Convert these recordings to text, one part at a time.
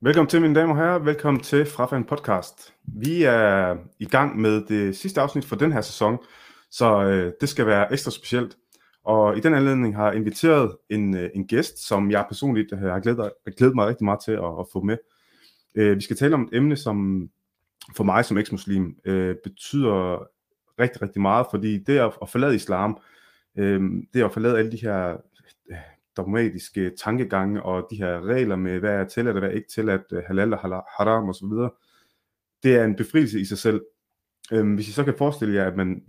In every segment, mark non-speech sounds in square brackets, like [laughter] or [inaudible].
Velkommen til, mine damer og herrer. Velkommen til Frafan podcast. Vi er i gang med det sidste afsnit for den her sæson, så øh, det skal være ekstra specielt. Og i den anledning har jeg inviteret en, øh, en gæst, som jeg personligt øh, har glædet, glædet mig rigtig meget til at, at få med. Øh, vi skal tale om et emne, som for mig som eksmuslim øh, betyder rigtig, rigtig meget, fordi det at, at forlade islam, øh, det at forlade alle de her øh, dogmatiske tankegange og de her regler med, hvad er tilladt og hvad er ikke tilladt, øh, halal og haram osv., det er en befrielse i sig selv. Øh, hvis I så kan forestille jer, at man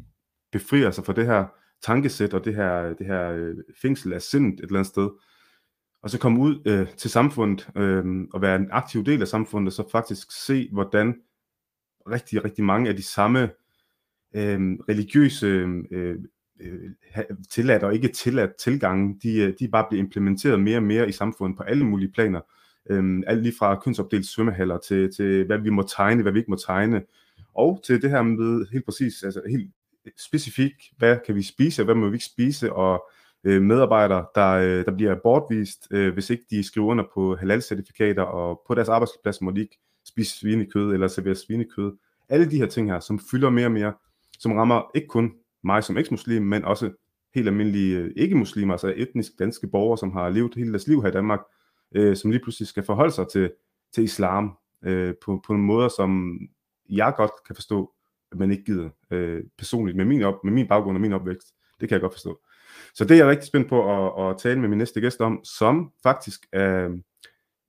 befrier sig fra det her tankesæt og det her, det her øh, fængsel af sindet et eller andet sted, og så komme ud øh, til samfundet øh, og være en aktiv del af samfundet, så faktisk se, hvordan rigtig, rigtig mange af de samme øh, religiøse øh, øh tilladt og ikke tilladt tilgange, de, øh, de bare bliver implementeret mere og mere i samfundet på alle mulige planer. Øhm, alt lige fra kønsopdelt svømmehaller til, til, hvad vi må tegne, hvad vi ikke må tegne, og til det her med helt præcis, altså helt specifikt, hvad kan vi spise, og hvad må vi ikke spise, og øh, medarbejdere, der, øh, der bliver bortvist, øh, hvis ikke de skriver under på halal-certifikater, og på deres arbejdsplads må de ikke spise svinekød eller servere svinekød. Alle de her ting her, som fylder mere og mere, som rammer ikke kun mig som eksmuslim, men også helt almindelige øh, ikke-muslimer, altså etnisk danske borgere, som har levet hele deres liv her i Danmark, øh, som lige pludselig skal forholde sig til, til islam øh, på, på en måde, som jeg godt kan forstå, at man ikke gider øh, personligt med min, op, med min baggrund og min opvækst. Det kan jeg godt forstå. Så det er jeg rigtig spændt på at, at tale med min næste gæst om, som faktisk er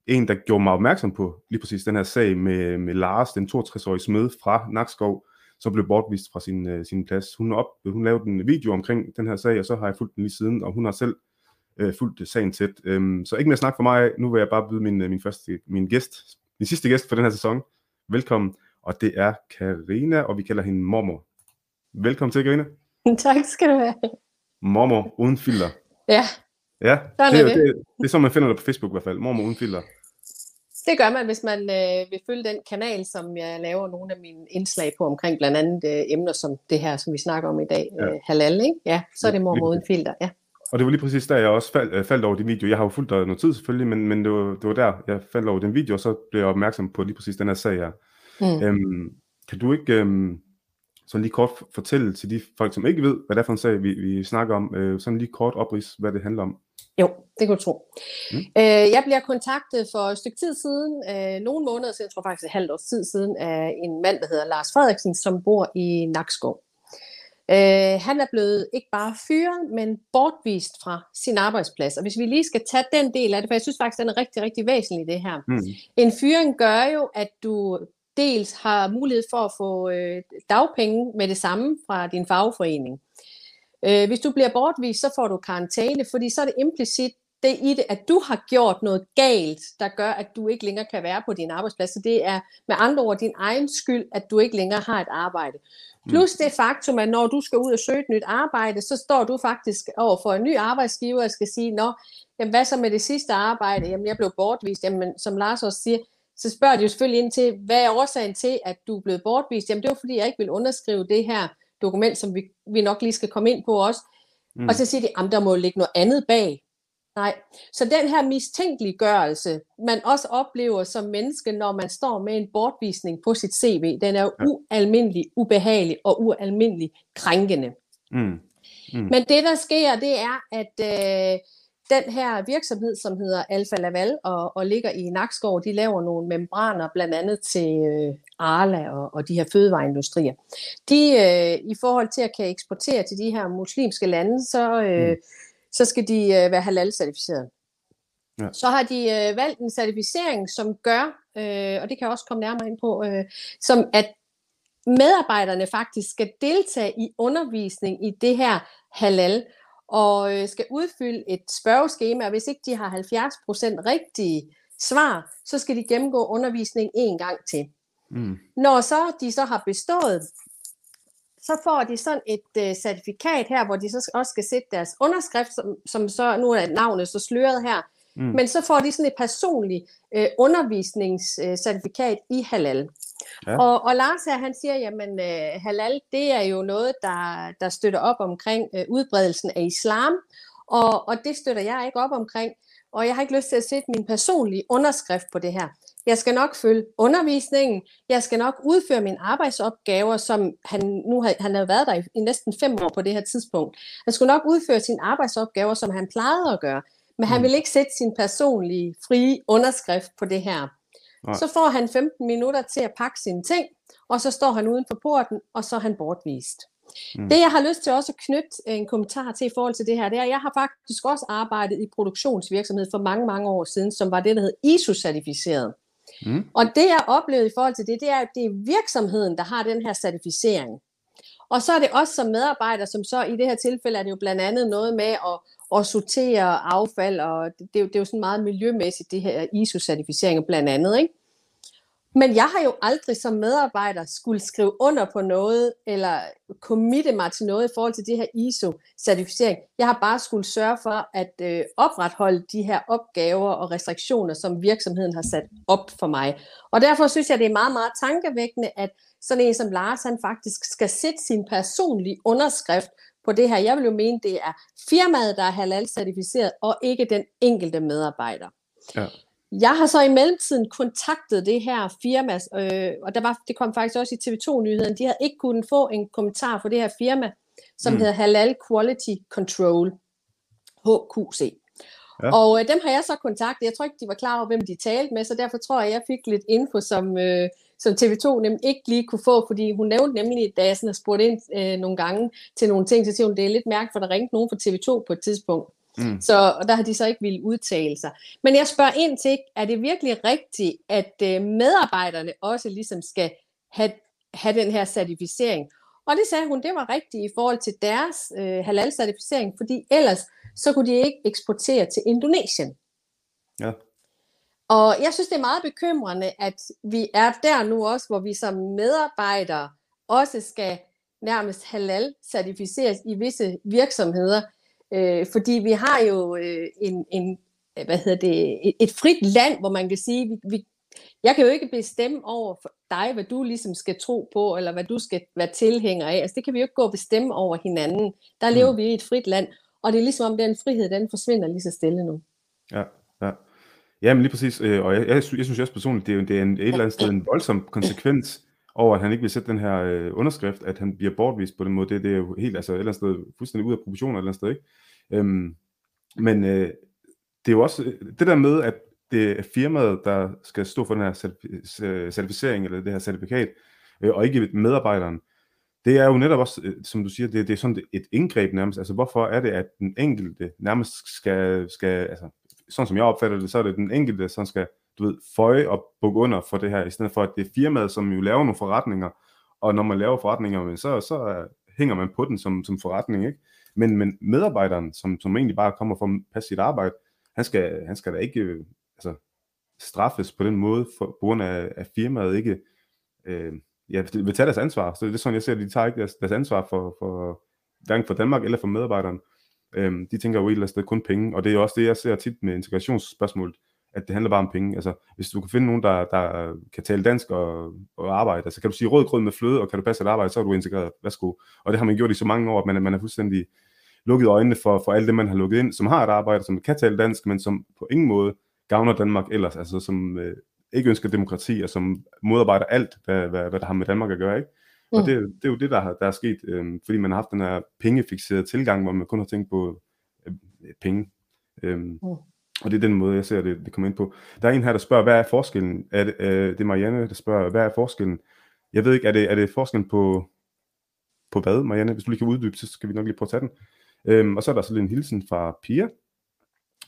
en, der gjorde mig opmærksom på lige præcis den her sag med, med Lars, den 62-årige smed fra Nakskov, så blev bortvist fra sin, øh, sin plads. Hun, op, hun lavede en video omkring den her sag, og så har jeg fulgt den lige siden, og hun har selv øh, fulgt sagen tæt. Øhm, så ikke mere snak for mig. Nu vil jeg bare byde min, øh, min, første, min gæst, min sidste gæst for den her sæson. Velkommen, og det er Karina, og vi kalder hende Mormor. Velkommen til, Karina. [laughs] Tak skal du have. Mormor uden filter. Ja. Ja, det, er, det, det, det, det er sådan, man finder det på Facebook i hvert fald. Mormor uden filter. Det gør man, hvis man øh, vil følge den kanal, som jeg laver nogle af mine indslag på omkring blandt andet øh, emner som det her, som vi snakker om i dag, ja. øh, halal, ikke? Ja, så er det mor uden filter, ja. Og det var lige præcis der, jeg også fald, øh, faldt over din video. Jeg har jo fulgt dig noget tid selvfølgelig, men, men det, var, det var der, jeg faldt over den video, og så blev jeg opmærksom på lige præcis den her sag her. Mm. Øhm, kan du ikke øhm, sådan lige kort fortælle til de folk, som ikke ved, hvad det er for en sag, vi, vi snakker om, øh, sådan lige kort oprids, hvad det handler om? Jo, det kan du tro. Mm. Øh, jeg bliver kontaktet for et stykke tid siden, øh, nogle måneder siden, jeg tror faktisk et halvt års tid siden, af en mand, der hedder Lars Frederiksen, som bor i Nakskov. Øh, han er blevet ikke bare fyret, men bortvist fra sin arbejdsplads. Og hvis vi lige skal tage den del af det, for jeg synes faktisk, den er rigtig, rigtig væsentlig det her. Mm. En fyring gør jo, at du dels har mulighed for at få øh, dagpenge med det samme fra din fagforening. Øh, hvis du bliver bortvist, så får du karantæne, fordi så er det implicit det i det, at du har gjort noget galt, der gør, at du ikke længere kan være på din arbejdsplads. Så det er med andre ord din egen skyld, at du ikke længere har et arbejde. Plus det faktum, at når du skal ud og søge et nyt arbejde, så står du faktisk over for en ny arbejdsgiver og skal sige, Nå, jamen, hvad så med det sidste arbejde? Jamen, jeg blev bortvist. Jamen, som Lars også siger, så spørger de jo selvfølgelig ind til, hvad er årsagen til, at du er blevet bortvist? Jamen, det var fordi, jeg ikke vil underskrive det her dokument, som vi, vi nok lige skal komme ind på også. Mm. Og så siger de, at der må ligge noget andet bag. Nej. Så den her mistænkeliggørelse, man også oplever som menneske, når man står med en bortvisning på sit CV, den er jo ja. ualmindelig ubehagelig og ualmindelig krænkende. Mm. Mm. Men det, der sker, det er, at øh, den her virksomhed, som hedder Alfa Laval og, og ligger i Nakskov, de laver nogle membraner blandt andet til øh, Arla og, og de her fødevareindustrier. De øh, i forhold til at kan eksportere til de her muslimske lande, så, øh, mm. så skal de øh, være halal-certificeret. Ja. Så har de øh, valgt en certificering, som gør, øh, og det kan jeg også komme nærmere ind på, øh, som at medarbejderne faktisk skal deltage i undervisning i det her halal og øh, skal udfylde et spørgeskema, og hvis ikke de har 70% rigtige svar, så skal de gennemgå undervisning en gang til. Mm. Når så de så har bestået, så får de sådan et øh, certifikat her, hvor de så også skal sætte deres underskrift, som, som så, nu er navnet så sløret her, Mm. Men så får de sådan et personligt øh, undervisningscertifikat i halal. Ja. Og, og Lars her, han siger, jamen øh, halal, det er jo noget, der, der støtter op omkring øh, udbredelsen af islam, og, og det støtter jeg ikke op omkring, og jeg har ikke lyst til at sætte min personlige underskrift på det her. Jeg skal nok følge undervisningen, jeg skal nok udføre mine arbejdsopgaver, som han nu har, han har været der i, i næsten fem år på det her tidspunkt. Han skulle nok udføre sine arbejdsopgaver, som han plejede at gøre, men han mm. vil ikke sætte sin personlige frie underskrift på det her. Nej. Så får han 15 minutter til at pakke sine ting, og så står han uden for porten, og så er han bortvist. Mm. Det jeg har lyst til også at knytte en kommentar til i forhold til det her, det er, at jeg har faktisk også arbejdet i produktionsvirksomhed for mange, mange år siden, som var det, der hed ISO-certificeret. Mm. Og det jeg oplevede i forhold til det, det er, at det er virksomheden, der har den her certificering. Og så er det også som medarbejder, som så i det her tilfælde er det jo blandt andet noget med at, og sortere affald, og det, det, er jo, det er jo sådan meget miljømæssigt, det her ISO-certificering blandt andet, ikke? Men jeg har jo aldrig som medarbejder skulle skrive under på noget, eller committe mig til noget i forhold til det her ISO-certificering. Jeg har bare skulle sørge for at øh, opretholde de her opgaver og restriktioner, som virksomheden har sat op for mig. Og derfor synes jeg, det er meget, meget tankevækkende, at sådan en som Lars, han faktisk skal sætte sin personlige underskrift på det her. Jeg vil jo mene, det er firmaet, der er halal-certificeret, og ikke den enkelte medarbejder. Ja. Jeg har så i mellemtiden kontaktet det her firma, øh, og der var, det kom faktisk også i TV2-nyheden, de havde ikke kunnet få en kommentar for det her firma, som mm. hedder Halal Quality Control, HQC. Ja. Og øh, dem har jeg så kontaktet. Jeg tror ikke, de var klar over, hvem de talte med, så derfor tror jeg, jeg fik lidt info, som, øh, som TV2 nemlig ikke lige kunne få, fordi hun nævnte nemlig, da jeg sådan har spurgt ind øh, nogle gange til nogle ting, så siger hun, det er lidt mærkeligt, for der ringte nogen fra TV2 på et tidspunkt. Mm. Så, og der har de så ikke ville udtale sig. Men jeg spørger ind til, er det virkelig rigtigt, at øh, medarbejderne også ligesom skal have, have den her certificering? Og det sagde hun, det var rigtigt i forhold til deres øh, halal-certificering, fordi ellers så kunne de ikke eksportere til Indonesien. Ja. Og jeg synes, det er meget bekymrende, at vi er der nu også, hvor vi som medarbejdere også skal nærmest halal-certificeres i visse virksomheder, Øh, fordi vi har jo øh, en, en, hvad hedder det, et, frit land, hvor man kan sige, vi, vi, jeg kan jo ikke bestemme over for dig, hvad du ligesom skal tro på, eller hvad du skal være tilhænger af. Altså det kan vi jo ikke gå og bestemme over hinanden. Der lever mm. vi i et frit land, og det er ligesom om den frihed, den forsvinder lige så stille nu. Ja, ja. Ja, men lige præcis, øh, og jeg, jeg, jeg synes også personligt, det er, det er en, et eller andet sted en voldsom konsekvens over, at han ikke vil sætte den her øh, underskrift, at han bliver bortvist på den måde. Det, det er jo helt, altså et eller andet sted, fuldstændig ud af proportioner et eller andet sted, ikke? Øhm, men øh, det er jo også det der med, at det er firmaet, der skal stå for den her øh, certificering, eller det her certifikat, øh, og ikke medarbejderen. Det er jo netop også, øh, som du siger, det, det er sådan et indgreb nærmest. Altså hvorfor er det, at den enkelte nærmest skal, skal altså sådan som jeg opfatter det, så er det den enkelte, som skal du ved, føje og bukke under for det her, i stedet for at det er firmaet, som jo laver nogle forretninger, og når man laver forretninger, så, så hænger man på den som, som forretning, ikke? Men, men medarbejderen, som, som egentlig bare kommer for at passe sit arbejde, han skal, han skal da ikke øh, altså, straffes på den måde, for, på grund af, at firmaet ikke øh, ja, vil tage deres ansvar. Så det er sådan, jeg ser, at de tager ikke deres, deres ansvar for, for, hverken for Danmark eller for medarbejderen. Øh, de tænker jo et eller andet sted kun penge, og det er også det, jeg ser tit med integrationsspørgsmålet at det handler bare om penge. Altså, hvis du kan finde nogen, der, der kan tale dansk og, og arbejde, altså kan du sige rød grød med fløde, og kan du passe et arbejde, så er du integreret. Værsgo. Og det har man gjort i så mange år, at man, man er fuldstændig lukket øjnene for, for alt det, man har lukket ind, som har et arbejde, som kan tale dansk, men som på ingen måde gavner Danmark ellers, altså som øh, ikke ønsker demokrati, og som modarbejder alt, hvad, hvad, hvad der har med Danmark at gøre, ikke? Og mm. det, det er jo det, der, har, der er sket, øh, fordi man har haft den her pengefixerede tilgang, hvor man kun har tænkt på øh, penge. Øh, mm. Og det er den måde, jeg ser det, det kommer ind på. Der er en her, der spørger, hvad er forskellen? Er det, øh, det er Marianne, der spørger, hvad er forskellen? Jeg ved ikke, er det, er det forskellen på, på hvad, Marianne? Hvis du lige kan uddybe, så skal vi nok lige prøve at tage den. Øhm, og så er der så lige en hilsen fra Pia,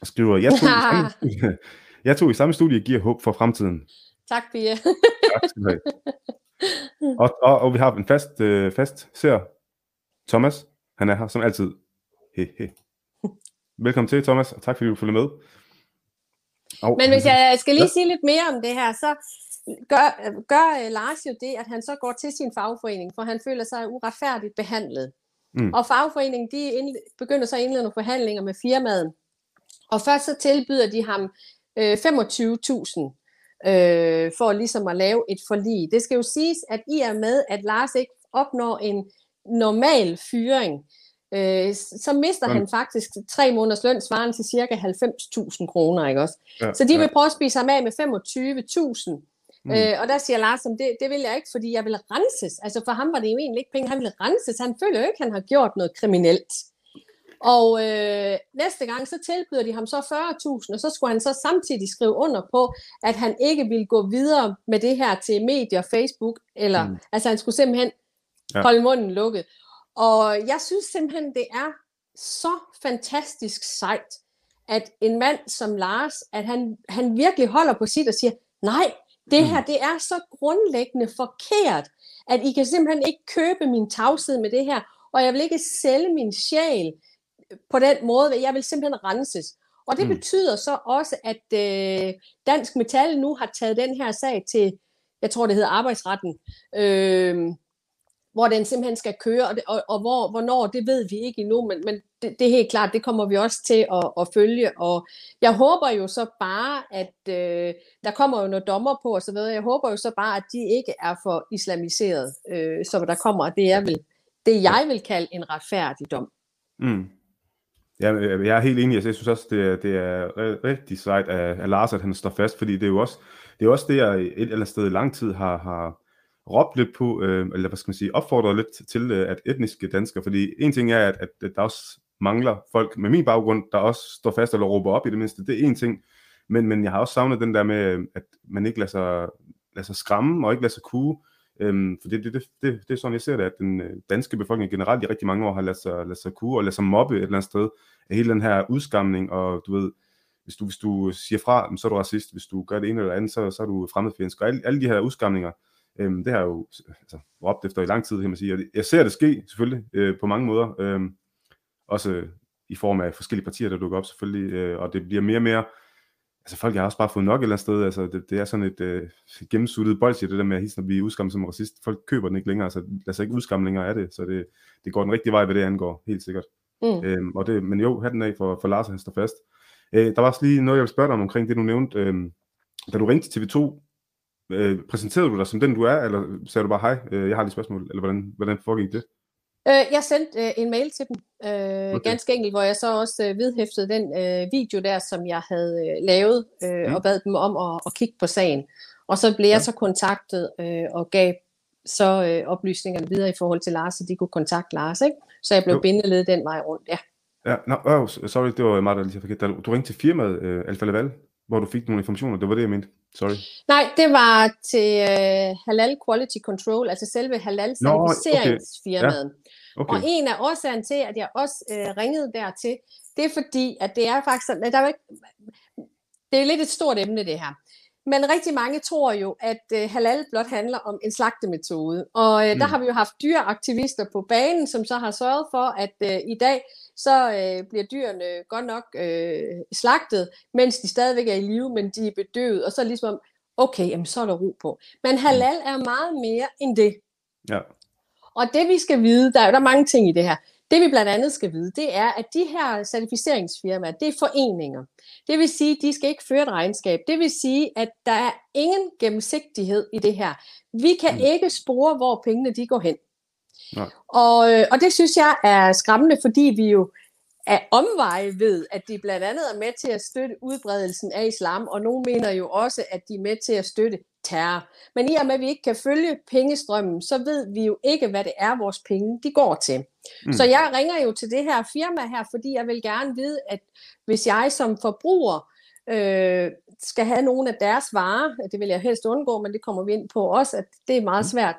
der skriver, jeg tog, i [laughs] samme studie, [laughs] jeg tog i samme studie giver håb for fremtiden. Tak, Pia. tak skal du have. [laughs] Og, og, og vi har en fast, øh, fast ser Thomas. Han er her som altid. He, he. [laughs] Velkommen til, Thomas, og tak fordi du følger med. Oh. Men hvis jeg skal lige ja. sige lidt mere om det her, så gør, gør uh, Lars jo det, at han så går til sin fagforening, for han føler sig uretfærdigt behandlet. Mm. Og fagforeningen, de ind, begynder så at indlede nogle forhandlinger med firmaet, Og først så tilbyder de ham øh, 25.000 øh, for ligesom at lave et forlig. Det skal jo siges, at i og med, at Lars ikke opnår en normal fyring, øh, så mister Men... han faktisk tre måneders løn, svarende til cirka 90.000 kroner, ikke også? Ja, så de vil ja. prøve at spise ham af med 25.000. Mm. Øh, og der siger Lars, det, det vil jeg ikke, fordi jeg vil renses. Altså for ham var det jo egentlig ikke penge, han ville renses. Han føler jo ikke, at han har gjort noget kriminelt. Og øh, næste gang, så tilbyder de ham så 40.000, og så skulle han så samtidig skrive under på, at han ikke ville gå videre med det her til medier, Facebook, eller mm. altså han skulle simpelthen ja. holde munden lukket. Og jeg synes simpelthen, det er så fantastisk sejt, at en mand som Lars, at han, han virkelig holder på sit og siger, nej, det her, mm. det er så grundlæggende forkert, at I kan simpelthen ikke købe min tavshed med det her, og jeg vil ikke sælge min sjæl på den måde, jeg vil simpelthen renses. Og det mm. betyder så også, at øh, Dansk Metal nu har taget den her sag til, jeg tror det hedder arbejdsretten, øh, hvor den simpelthen skal køre, og, og, og hvor, hvornår, det ved vi ikke endnu, men, men det, det er helt klart, det kommer vi også til at, at følge, og jeg håber jo så bare, at øh, der kommer jo noget dommer på og så videre, jeg håber jo så bare, at de ikke er for islamiseret, øh, så der kommer, det er vel, det jeg vil kalde en retfærdig dom. Mm. Ja, øh, jeg er helt enig. Jeg synes også, det er, det er rigtig sejt af, af Lars, at han står fast, fordi det er jo også det, er også det jeg et eller andet sted i lang tid har, har råbt lidt på, øh, eller hvad skal man sige, opfordret lidt til, øh, at etniske danskere, fordi en ting er, at, at, at der også mangler folk med min baggrund, der også står fast eller råber op i det mindste, det er en ting, men, men jeg har også savnet den der med, at man ikke lader sig, lader sig skræmme og ikke lader sig kue, Øhm, for det, det, det, det, det er sådan, jeg ser det, at den øh, danske befolkning generelt i rigtig mange år har ladet sig, ladet sig kue og ladet sig mobbe et eller andet sted af hele den her udskamning, og du ved, hvis du, hvis du siger fra, så er du racist, hvis du gør det ene eller andet, så, så er du fremmedfjendsk, og alle, alle de her udskamninger, øhm, det har jo altså, råbt efter i lang tid, kan man sige, og jeg ser det ske selvfølgelig øh, på mange måder, øhm, også i form af forskellige partier, der dukker op selvfølgelig, øh, og det bliver mere og mere altså folk har også bare fået nok et eller andet sted, altså det, det er sådan et øh, gennemsuttet bolsje, det der med at hilse at blive udskammet som racist. Folk køber den ikke længere, altså lad sig ikke udskamme længere af det, så det, det går den rigtige vej, hvad det angår, helt sikkert. Mm. Øhm, og det, men jo, den af for, for Lars, han står fast. Øh, der var også lige noget, jeg vil spørge dig om omkring det, du nævnte. Øh, da du ringte til TV2, øh, præsenterede du dig som den, du er, eller sagde du bare hej, øh, jeg har lige spørgsmål, eller hvordan, hvordan foregik det? Øh, jeg sendte øh, en mail til dem, øh, okay. ganske enkelt, hvor jeg så også øh, vedhæftede den øh, video der, som jeg havde øh, lavet, øh, mm. og bad dem om at, at kigge på sagen. Og så blev ja. jeg så kontaktet øh, og gav så øh, oplysningerne videre i forhold til Lars, så de kunne kontakte Lars, ikke? Så jeg blev bindeled den vej rundt, ja. Ja, no, oh, sorry, det var meget, der lige forkert. Du ringte til firmaet øh, Alfa Laval, hvor du fik nogle informationer, det var det, jeg mente. Sorry. Nej, det var til øh, Halal Quality Control, altså selve Halal certificeringsfirmaet. Okay. Ja. Okay. Og en af årsagerne til, at jeg også øh, ringede dertil, det er fordi, at det er faktisk sådan, der er ikke, det er lidt et stort emne det her. Men rigtig mange tror jo, at øh, halal blot handler om en slagtemetode. Og øh, mm. der har vi jo haft dyreaktivister på banen, som så har sørget for, at øh, i dag så øh, bliver dyrene godt nok øh, slagtet, mens de stadigvæk er i live, men de er bedøvet. Og så ligesom, okay, jamen, så er der ro på. Men halal er meget mere end det. Ja. Og det vi skal vide, der er, der er mange ting i det her, det vi blandt andet skal vide, det er, at de her certificeringsfirmaer, det er foreninger. Det vil sige, at de skal ikke føre et regnskab. Det vil sige, at der er ingen gennemsigtighed i det her. Vi kan mm. ikke spore, hvor pengene de går hen. Nej. Og, øh, og det synes jeg er skræmmende, fordi vi jo af omveje ved, at de blandt andet er med til at støtte udbredelsen af islam, og nogle mener jo også, at de er med til at støtte terror. Men i og med, at vi ikke kan følge pengestrømmen, så ved vi jo ikke, hvad det er, vores penge de går til. Mm. Så jeg ringer jo til det her firma her, fordi jeg vil gerne vide, at hvis jeg som forbruger øh, skal have nogle af deres varer, det vil jeg helst undgå, men det kommer vi ind på også, at det er meget mm. svært,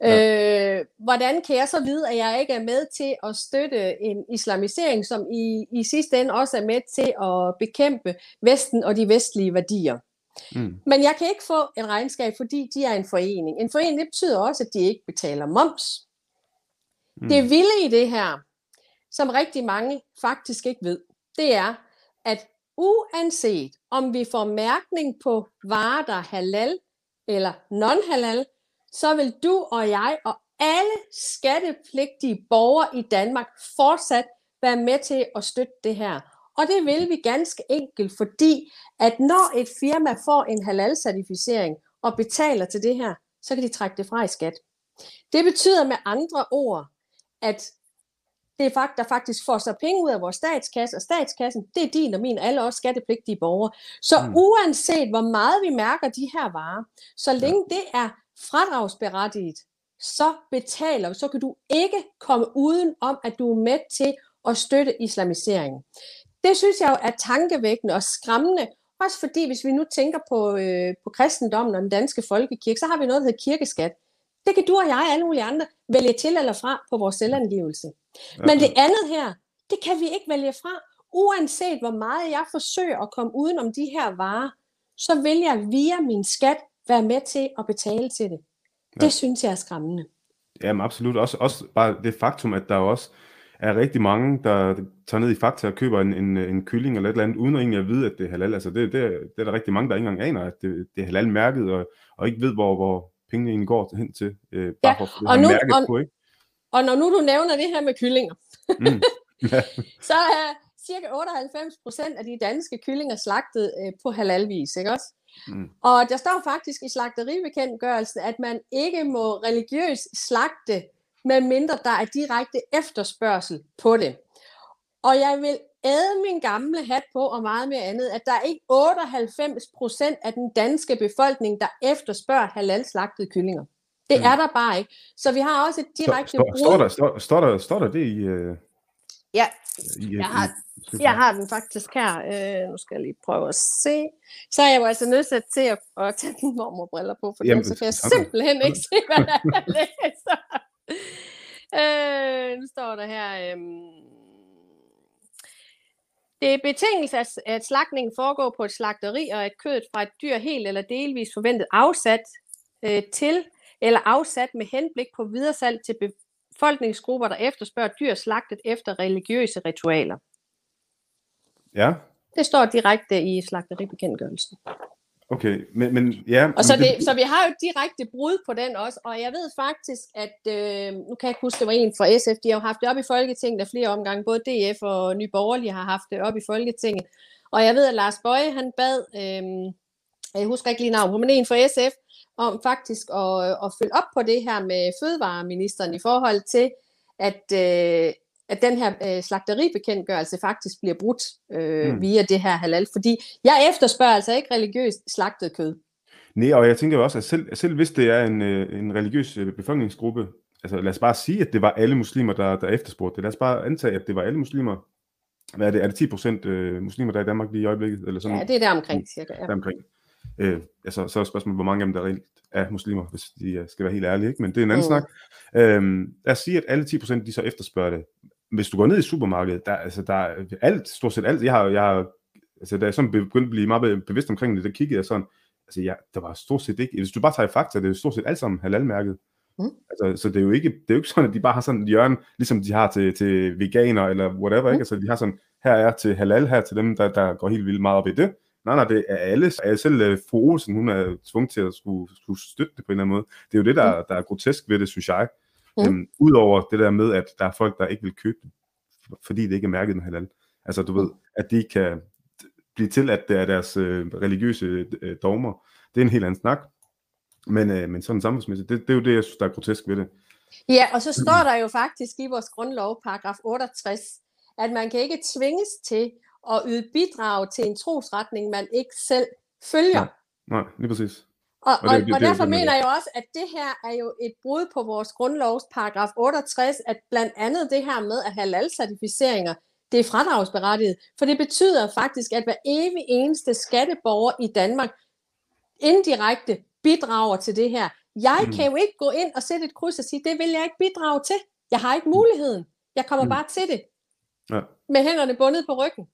Ja. Øh, hvordan kan jeg så vide, at jeg ikke er med til at støtte en islamisering, som i, i sidste ende også er med til at bekæmpe Vesten og de vestlige værdier? Mm. Men jeg kan ikke få en regnskab, fordi de er en forening. En forening, det betyder også, at de ikke betaler moms. Mm. Det vilde i det her, som rigtig mange faktisk ikke ved, det er, at uanset om vi får mærkning på varer, der er halal eller non-halal, så vil du og jeg og alle skattepligtige borgere i Danmark fortsat være med til at støtte det her. Og det vil vi ganske enkelt, fordi at når et firma får en halal-certificering og betaler til det her, så kan de trække det fra i skat. Det betyder med andre ord, at det er fakt, der faktisk får sig penge ud af vores statskasse, og statskassen, det er din og min, alle også skattepligtige borgere. Så mm. uanset hvor meget vi mærker de her varer, så længe ja. det er fradragsberettiget, så betaler så kan du ikke komme uden om, at du er med til at støtte islamiseringen. Det synes jeg jo er tankevækkende og skræmmende, også fordi hvis vi nu tænker på, øh, på kristendommen og den danske folkekirke, så har vi noget, der hedder kirkeskat. Det kan du og jeg og alle mulige andre vælge til eller fra på vores selvangivelse. Men det andet her, det kan vi ikke vælge fra. Uanset hvor meget jeg forsøger at komme uden om de her varer, så vil jeg via min skat være med til at betale til det. Det ja. synes jeg er skræmmende. Jamen absolut. Også, også bare det faktum, at der også er rigtig mange, der tager ned i Fakta og køber en, en, en kylling eller et eller andet, uden at egentlig at vide, at det er halal. Altså det, det, det er der rigtig mange, der ikke engang aner, at det, det er halal-mærket, og, og ikke ved, hvor, hvor pengene egentlig går hen til. Øh, bare ja, for og, nu, og, på, ikke? og når nu du nævner det her med kyllinger, mm. [laughs] ja. så er cirka 98 procent af de danske kyllinger slagtet øh, på halalvis, ikke også? Mm. Og der står faktisk i slagteribekendtgørelsen, at man ikke må religiøst slagte, medmindre der er direkte efterspørgsel på det. Og jeg vil æde min gamle hat på og meget mere andet, at der er ikke 98 procent af den danske befolkning, der efterspørger halal-slagtede kyllinger. Det mm. er der bare ikke. Så vi har også et direkte står, brud. Står der, står, står, der, står der det i... Uh... Ja, i, jeg, har, i, jeg har den faktisk her. Uh, nu skal jeg lige prøve at se. Så er jeg jo altså nødt til at, at tage min mormorbriller på, for Jamen, så kan jeg simpelthen ikke se, hvad der er, jeg læser. Uh, nu står der her... Um, det er betingelse, at, at slagtningen foregår på et slagteri, og at kødet fra et dyr helt eller delvis forventet afsat øh, til eller afsat med henblik på videresalg til befolkningsgrupper, der efterspørger dyr slagtet efter religiøse ritualer. Ja. Det står direkte i slagteribekendtgørelsen. Okay, men, men ja. Og så, det, så vi har jo et direkte brud på den også, og jeg ved faktisk, at, øh, nu kan jeg ikke huske, det var en fra SF, de har jo haft det op i Folketinget af flere omgange, både DF og Nye Borgerlige har haft det op i Folketinget, og jeg ved, at Lars Bøje, han bad, øh, jeg husker ikke lige navn, men en fra SF, om faktisk at, at følge op på det her med fødevareministeren i forhold til, at, øh, at den her øh, slagteribekendtgørelse faktisk bliver brudt øh, mm. via det her halal. Fordi jeg efterspørger altså ikke religiøst slagtet kød. Nej, og jeg tænker også, at selv, selv hvis det er en, øh, en religiøs øh, befolkningsgruppe, altså lad os bare sige, at det var alle muslimer, der, der efterspurgte det. Lad os bare antage, at det var alle muslimer. Hvad er det? Er det 10 procent øh, muslimer, der er i Danmark lige i øjeblikket? Eller sådan? Ja, det er der omkring cirka. Ja. Der omkring. Øh, altså, så er spørgsmålet, hvor mange af dem, der reelt er muslimer, hvis de skal være helt ærlige. Ikke? Men det er en anden mm. snak. Øh, lad os sige, at alle 10 procent, de så efterspørger det hvis du går ned i supermarkedet, der, altså, der er alt, stort set alt, jeg har, jeg har altså, da jeg sådan begyndt at blive meget bevidst omkring det, der kiggede jeg sådan, altså, ja, der var stort set ikke, hvis du bare tager fakta, det er stort set alt sammen halalmærket. Mm. Altså, så det er, jo ikke, det er jo ikke sådan, at de bare har sådan et hjørne, ligesom de har til, til veganer eller whatever, mm. ikke? Altså, de har sådan, her er til halal, her til dem, der, der går helt vildt meget op i det. Nej, nej, det er alle. Selv, uh, fru Olsen, hun er tvunget til at skulle, skulle støtte det på en eller anden måde. Det er jo det, der, mm. der er grotesk ved det, synes jeg. Mm. Øhm, Udover det der med, at der er folk, der ikke vil købe det, fordi det ikke er mærket med halal. Altså du ved, at de kan blive til, at det er deres øh, religiøse øh, dogmer. Det er en helt anden snak. Men, øh, men sådan samfundsmæssigt, det, det er jo det, jeg synes, der er grotesk ved det. Ja, og så står der jo faktisk i vores grundlov, paragraf 68, at man kan ikke tvinges til at yde bidrag til en trosretning, man ikke selv følger. Nej, nej lige præcis. Og, og, og, det, og derfor det, mener jeg også, at det her er jo et brud på vores grundlovs paragraf 68, at blandt andet det her med at have lalcertificeringer, det er fradragsberettiget. For det betyder faktisk, at hver evig eneste skatteborger i Danmark indirekte bidrager til det her. Jeg mm. kan jo ikke gå ind og sætte et kryds og sige, det vil jeg ikke bidrage til. Jeg har ikke muligheden. Jeg kommer mm. bare til det. Ja. Med hænderne bundet på ryggen.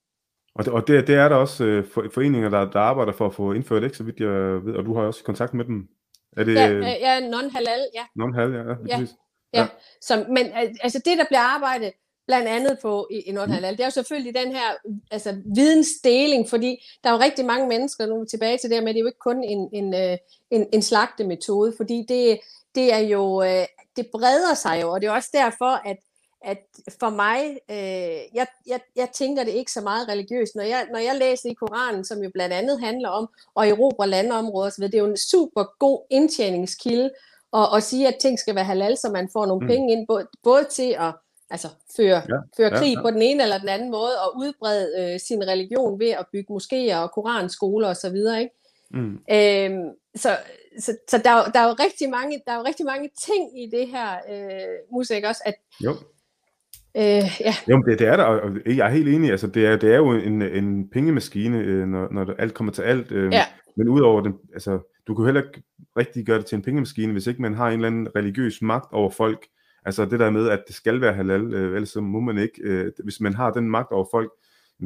Og det, og det, det er der også øh, foreninger, der, der arbejder for at få indført, ikke så vidt jeg ved, og du har også kontakt med dem. Er det, ja, ja non-halal, ja. Non-halal, ja, ja, ja. ja. ja. Som, men altså det, der bliver arbejdet blandt andet på i, i non-halal, mm. det er jo selvfølgelig den her altså, vidensdeling, fordi der er jo rigtig mange mennesker, nu er tilbage til det med, det er jo ikke kun en, en, øh, en, en slagtemetode, fordi det, det er jo, øh, det breder sig jo, og det er også derfor, at at for mig, øh, jeg, jeg, jeg tænker det ikke så meget religiøst. Når jeg, når jeg læser i Koranen, som jo blandt andet handler om at erobre landområder, så det er jo en super god indtjeningskilde at, at sige, at ting skal være halal, så man får nogle mm. penge ind, både, både til at altså, føre, ja, føre krig ja, ja. på den ene eller den anden måde, og udbrede øh, sin religion ved at bygge moskéer og koranskoler osv., ikke? Mm. Øhm, så så, så der, der, er jo rigtig mange, der er jo rigtig mange ting i det her øh, musik også, at jo. Øh, ja. Jo, det, det er der, og jeg er helt enig. Altså, det, er, det er jo en, en pengemaskine, øh, når, når alt kommer til alt. Øh, ja. Men udover det, altså, du kan heller ikke rigtig gøre det til en pengemaskine, hvis ikke man har en eller anden religiøs magt over folk. Altså det der med, at det skal være halal, øh, ellers så må man ikke. Øh, hvis man har den magt over folk,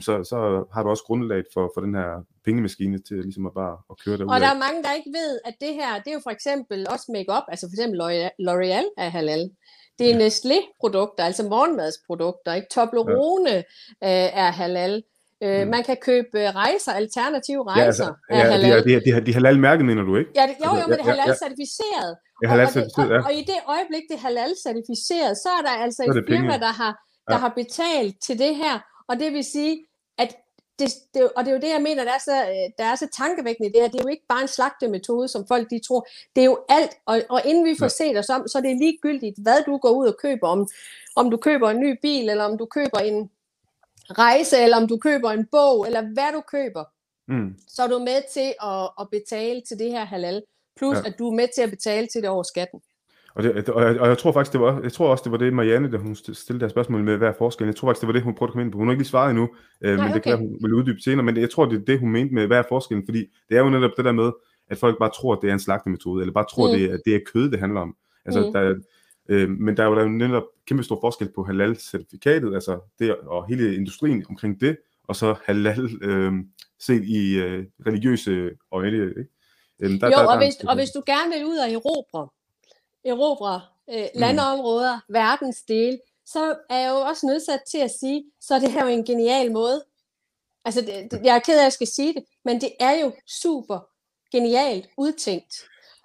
så, så har du også grundlaget for, for den her pengemaskine til ligesom at bare at køre derud. Og der er mange, der ikke ved, at det her, det er jo for eksempel også make-up, altså for eksempel L'Oreal er halal. Det er ja. Nestlé-produkter, altså morgenmadsprodukter, ikke? Toblerone ja. øh, er halal. Øh, mm. Man kan købe rejser, alternative rejser. Ja, altså, ja, halal. De, de, de, de halal mærke, mener du ikke? Ja, det, jo, jo, men det er halal certificeret. Ja, halal ja. Og, og, og, i det øjeblik, det er halal certificeret, så er der altså et firma, der har, der ja. har betalt til det her. Og det vil sige, det, det, og det er jo det, jeg mener, der er, så, øh, der er så tankevækkende det her. Det er jo ikke bare en slagtemetode, som folk de tror. Det er jo alt, og, og inden vi får set os om, så er det ligegyldigt, hvad du går ud og køber. Om, om du køber en ny bil, eller om du køber en rejse, eller om du køber en bog, eller hvad du køber. Mm. Så er du med til at, at betale til det her halal. Plus, ja. at du er med til at betale til det over skatten. Og, det, og, jeg, og jeg tror faktisk, det var, jeg tror også, det var det, Marianne, da hun stillede der spørgsmål med, hvad er forskellen? Jeg tror faktisk, det var det, hun prøvede at komme ind på. Hun har ikke lige svaret endnu, øh, Nej, men det okay. kan hun vil uddybe senere. Men jeg tror, det er det, hun mente med, hvad er forskellen? Fordi det er jo netop det der med, at folk bare tror, at det er en slagtemetode, eller bare tror, mm. det, er, det er kød, det handler om. Altså, mm. der, øh, men der er jo der netop kæmpe stor forskel på halal-certifikatet, altså det, og hele industrien omkring det, og så halal øh, set i øh, religiøse øjne. Ikke? Øh, der, jo, der, der, og, hvis, og hvis du gerne vil ud og erobre erobre øh, mm. landområder, mm. verdensdele, så er jeg jo også nødsat til at sige, så er det her jo en genial måde. Altså, det, det, jeg er ked af, at jeg skal sige det, men det er jo super genialt udtænkt.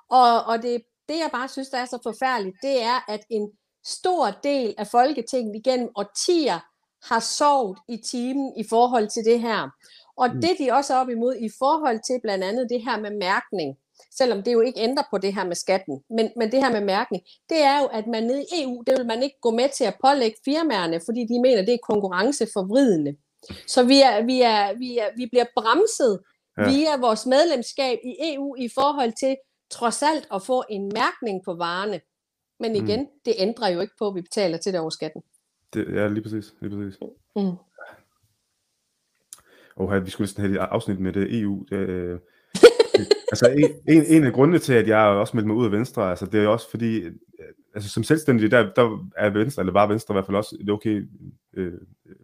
Og, og det, det, jeg bare synes, der er så forfærdeligt, det er, at en stor del af Folketinget igennem årtier har sovet i timen i forhold til det her. Og mm. det, de også er op imod i forhold til blandt andet det her med mærkning, selvom det jo ikke ændrer på det her med skatten. Men, men det her med mærkning, det er jo, at man nede i EU, det vil man ikke gå med til at pålægge firmaerne, fordi de mener, det er konkurrenceforvridende. Så vi, er, vi, er, vi, er, vi bliver bremset ja. via vores medlemskab i EU i forhold til trods alt at få en mærkning på varerne. Men igen, mm. det ændrer jo ikke på, at vi betaler til det over skatten. Det, ja, lige præcis. Lige præcis. Mm. Og vi skulle næsten have et afsnit med det EU. Det, øh, altså en, en af grundene til, at jeg også meldte mig ud af Venstre, altså det er også fordi, øh, altså som selvstændig, der, der er Venstre, eller var Venstre i hvert fald også et okay øh,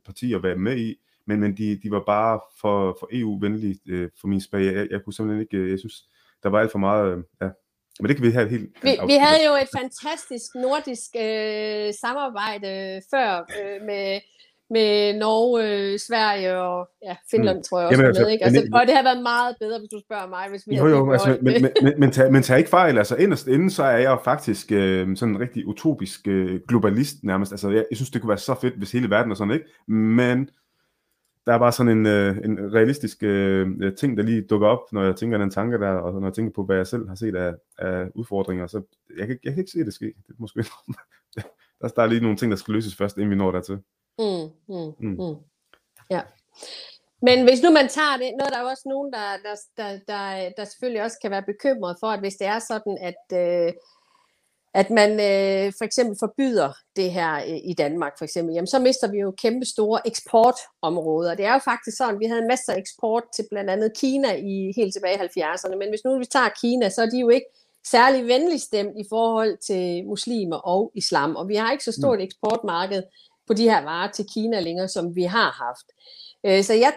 parti at være med i, men, men de, de var bare for, for EU-venlige øh, for min smag. Jeg, jeg kunne simpelthen ikke, øh, jeg synes, der var alt for meget, øh, ja, men det kan vi have helt... Vi, vi havde jo et fantastisk nordisk øh, samarbejde før øh, med med Norge, øh, Sverige og ja, Finland, mm. tror jeg også Jamen, altså, med. Ikke? Altså, men, og det har været meget bedre, hvis du spørger mig, hvis vi jo, jo, altså, men, men, [laughs] men, men, tag, men tag ikke fejl, altså inderst inden, så er jeg faktisk øh, sådan en rigtig utopisk øh, globalist nærmest. Altså, jeg, jeg synes, det kunne være så fedt, hvis hele verden er sådan, ikke? Men der er bare sådan en, øh, en realistisk øh, ting, der lige dukker op, når jeg tænker den tanke der, og når jeg tænker på, hvad jeg selv har set af, af udfordringer, så jeg, jeg, jeg kan ikke se det ske. Det er måske, [laughs] der, der er lige nogle ting, der skal løses først, inden vi når dertil. Mm, mm, mm. Mm. Ja. Men hvis nu man tager det, er der jo også nogen, der, der, der, der, der selvfølgelig også kan være bekymret for, at hvis det er sådan, at, øh, at man øh, for eksempel forbyder det her øh, i Danmark, for eksempel, jamen så mister vi jo kæmpe store eksportområder. Det er jo faktisk sådan, vi havde en masse eksport til blandt andet Kina i helt tilbage i 70'erne, men hvis nu vi tager Kina, så er de jo ikke særlig venlig stemt i forhold til muslimer og islam, og vi har ikke så stort eksportmarked på de her varer til Kina længere, som vi har haft. Øh, så jeg,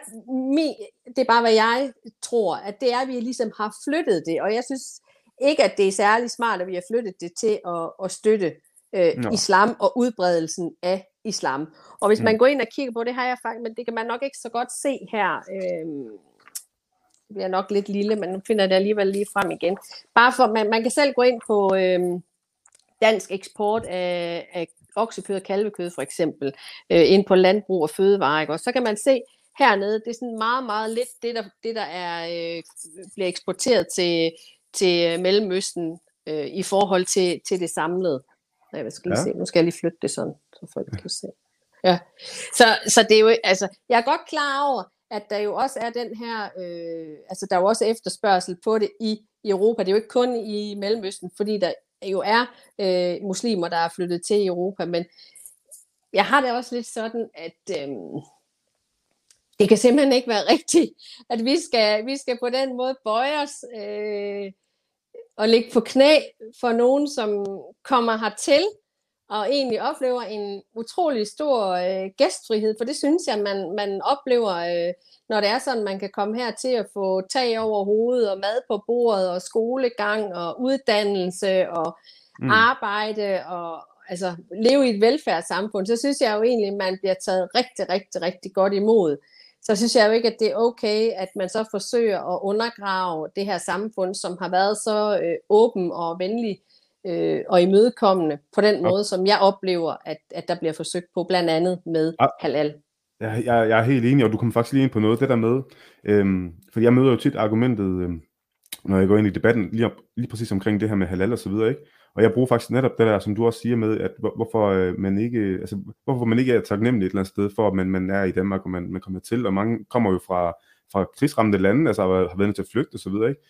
det er bare, hvad jeg tror, at det er, at vi ligesom har flyttet det, og jeg synes ikke, at det er særlig smart, at vi har flyttet det til at, at støtte øh, no. islam og udbredelsen af islam. Og hvis mm. man går ind og kigger på det, har jeg faktisk, men det kan man nok ikke så godt se her. Øh, det bliver nok lidt lille, men nu finder jeg det alligevel lige frem igen. Bare for, man, man kan selv gå ind på øh, dansk eksport af, af oksekød og kalvekød for eksempel, øh, ind på landbrug og fødevare, ikke? og så kan man se hernede, det er sådan meget, meget lidt det, der, det, der er, øh, bliver eksporteret til, til Mellemøsten øh, i forhold til, til det samlede. Jeg skal lige ja. se, nu skal jeg lige flytte det sådan, så folk kan se. Ja. Så, så det er jo, altså, jeg er godt klar over, at der jo også er den her, øh, altså der er jo også efterspørgsel på det i, i Europa. Det er jo ikke kun i Mellemøsten, fordi der jo er øh, muslimer, der er flyttet til Europa, men jeg har det også lidt sådan, at øh, det kan simpelthen ikke være [laughs] rigtigt, at vi skal, vi skal på den måde bøje os øh, og ligge på knæ for nogen, som kommer hertil, og egentlig oplever en utrolig stor øh, gæstfrihed, for det synes jeg, man, man oplever, øh, når det er sådan, man kan komme her til at få tag over hovedet, og mad på bordet, og skolegang, og uddannelse, og mm. arbejde, og altså leve i et velfærdssamfund, så synes jeg jo egentlig, man bliver taget rigtig, rigtig, rigtig godt imod. Så synes jeg jo ikke, at det er okay, at man så forsøger at undergrave det her samfund, som har været så øh, åben og venlig øh, og imødekommende på den måde, som jeg oplever, at, at der bliver forsøgt på, blandt andet med halal. Jeg, jeg, jeg er helt enig, og du kommer faktisk lige ind på noget, det der med, øhm, fordi jeg møder jo tit argumentet, øhm, når jeg går ind i debatten, lige, op, lige præcis omkring det her med halal og så videre, ikke? Og jeg bruger faktisk netop det der, som du også siger med, at hvor, hvorfor øh, man ikke, altså, hvorfor man ikke er taknemmelig et eller andet sted for, at man, man er i Danmark, og man, man kommer til, og mange kommer jo fra, fra krigsramte lande, altså har været nødt til at flygte og så videre, ikke?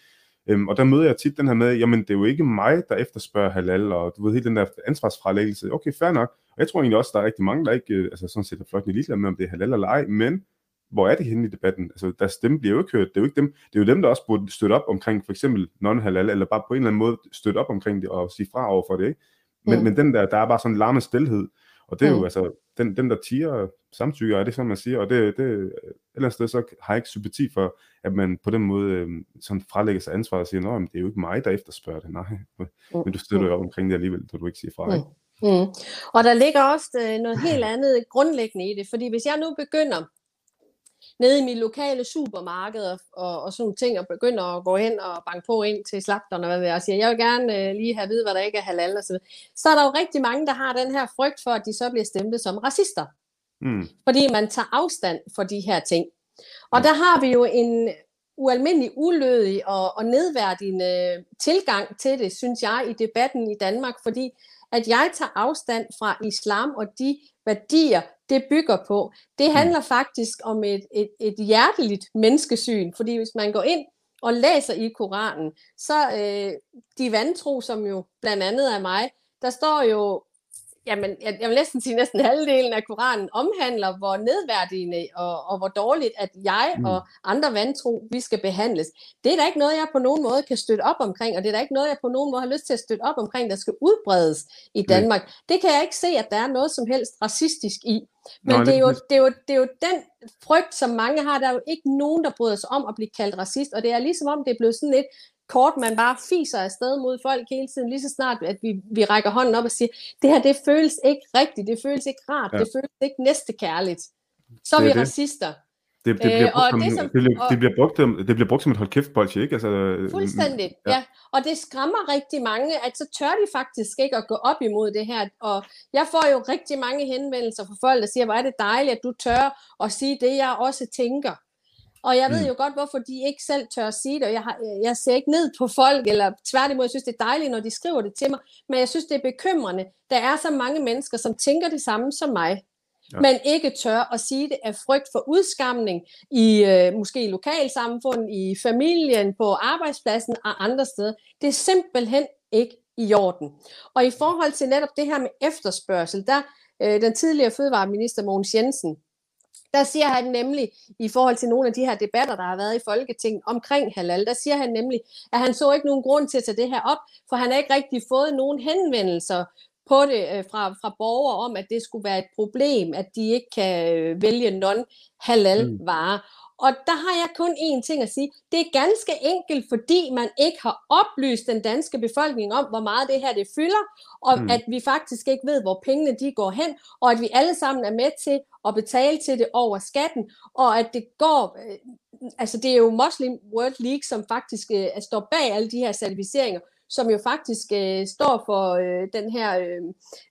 Øhm, og der møder jeg tit den her med, jamen det er jo ikke mig, der efterspørger halal, og du ved, helt den der ansvarsfralæggelse. Okay, fair nok. Og jeg tror egentlig også, der er rigtig mange, der ikke, øh, altså sådan set er flot ligeglade med, om det er halal eller ej, men hvor er de henne i debatten? Altså, deres stemme bliver jo ikke hørt. Det er jo ikke dem, det er jo dem der også burde støtte op omkring for eksempel non-halal, eller bare på en eller anden måde støtte op omkring det og sige fra over for det, ikke? Men, mm. men den der, der er bare sådan en larme stilhed, og det er mm. jo altså, den, den der tiger samtykker, er det sådan, man siger, og det, det et eller andet sted, så har jeg ikke sympati for, at man på den måde øh, sådan frelægger sig ansvar og siger, nej, det er jo ikke mig, der efterspørger det, nej, mm. men du støtter jo op omkring det alligevel, når du ikke siger fra, mm. ikke? Mm. Og der ligger også øh, noget helt andet grundlæggende i det, fordi hvis jeg nu begynder nede i mit lokale supermarked og, og, og sådan nogle ting, og begynder at gå hen og banke på ind til slagterne, hvad vil jeg sige, jeg vil gerne øh, lige have at vide, hvad der ikke er halal og så videre. Så er der jo rigtig mange, der har den her frygt for, at de så bliver stemplet som racister. Mm. Fordi man tager afstand for de her ting. Og mm. der har vi jo en ualmindelig ulødig og, og nedværdigende tilgang til det, synes jeg, i debatten i Danmark, fordi at jeg tager afstand fra islam og de værdier, det bygger på. Det mm. handler faktisk om et, et, et hjerteligt menneskesyn, fordi hvis man går ind og læser i Koranen, så øh, de vantro, som jo blandt andet er mig, der står jo jamen, jeg, jeg vil næsten sige, næsten halvdelen af Koranen omhandler, hvor nedværdigende og, og hvor dårligt, at jeg mm. og andre vantro, vi skal behandles. Det er da ikke noget, jeg på nogen måde kan støtte op omkring, og det er da ikke noget, jeg på nogen måde har lyst til at støtte op omkring, der skal udbredes i Danmark. Mm. Det kan jeg ikke se, at der er noget som helst racistisk i. Men Nå, det, er jo, det, er jo, det er jo den frygt, som mange har. Der er jo ikke nogen, der bryder sig om at blive kaldt racist, og det er ligesom om, det er blevet sådan lidt kort, man bare fiser afsted mod folk hele tiden, lige så snart, at vi, vi rækker hånden op og siger, det her, det føles ikke rigtigt, det føles ikke rart, ja. det føles ikke næstekærligt. Så er vi det. racister. Det, det, bliver brugt, øh, det, som, det, bliver, det, bliver brugt, det bliver brugt som et hold kæft bolsje, ikke? Altså, fuldstændigt, ja. ja. Og det skræmmer rigtig mange, at så tør de faktisk ikke at gå op imod det her. Og jeg får jo rigtig mange henvendelser fra folk, der siger, hvor er det dejligt, at du tør at sige det, jeg også tænker. Og jeg ved mm. jo godt, hvorfor de ikke selv tør at sige det, og jeg, har, jeg ser ikke ned på folk, eller tværtimod, jeg synes, det er dejligt, når de skriver det til mig, men jeg synes, det er bekymrende. Der er så mange mennesker, som tænker det samme som mig, ja. men ikke tør at sige det af frygt for udskamning i øh, måske i lokalsamfundet, i familien, på arbejdspladsen og andre steder. Det er simpelthen ikke i orden. Og i forhold til netop det her med efterspørgsel, der øh, den tidligere fødevareminister Mogens Jensen, der siger han nemlig, i forhold til nogle af de her debatter, der har været i Folketinget omkring halal, der siger han nemlig, at han så ikke nogen grund til at tage det her op, for han har ikke rigtig fået nogen henvendelser på det øh, fra, fra borgere om, at det skulle være et problem, at de ikke kan øh, vælge non-halal varer. Mm. Og der har jeg kun én ting at sige. Det er ganske enkelt, fordi man ikke har oplyst den danske befolkning om, hvor meget det her det fylder, og mm. at vi faktisk ikke ved, hvor pengene de går hen, og at vi alle sammen er med til at betale til det over skatten, og at det går, øh, altså det er jo Muslim World League, som faktisk øh, står bag alle de her certificeringer, som jo faktisk øh, står for øh, den her øh,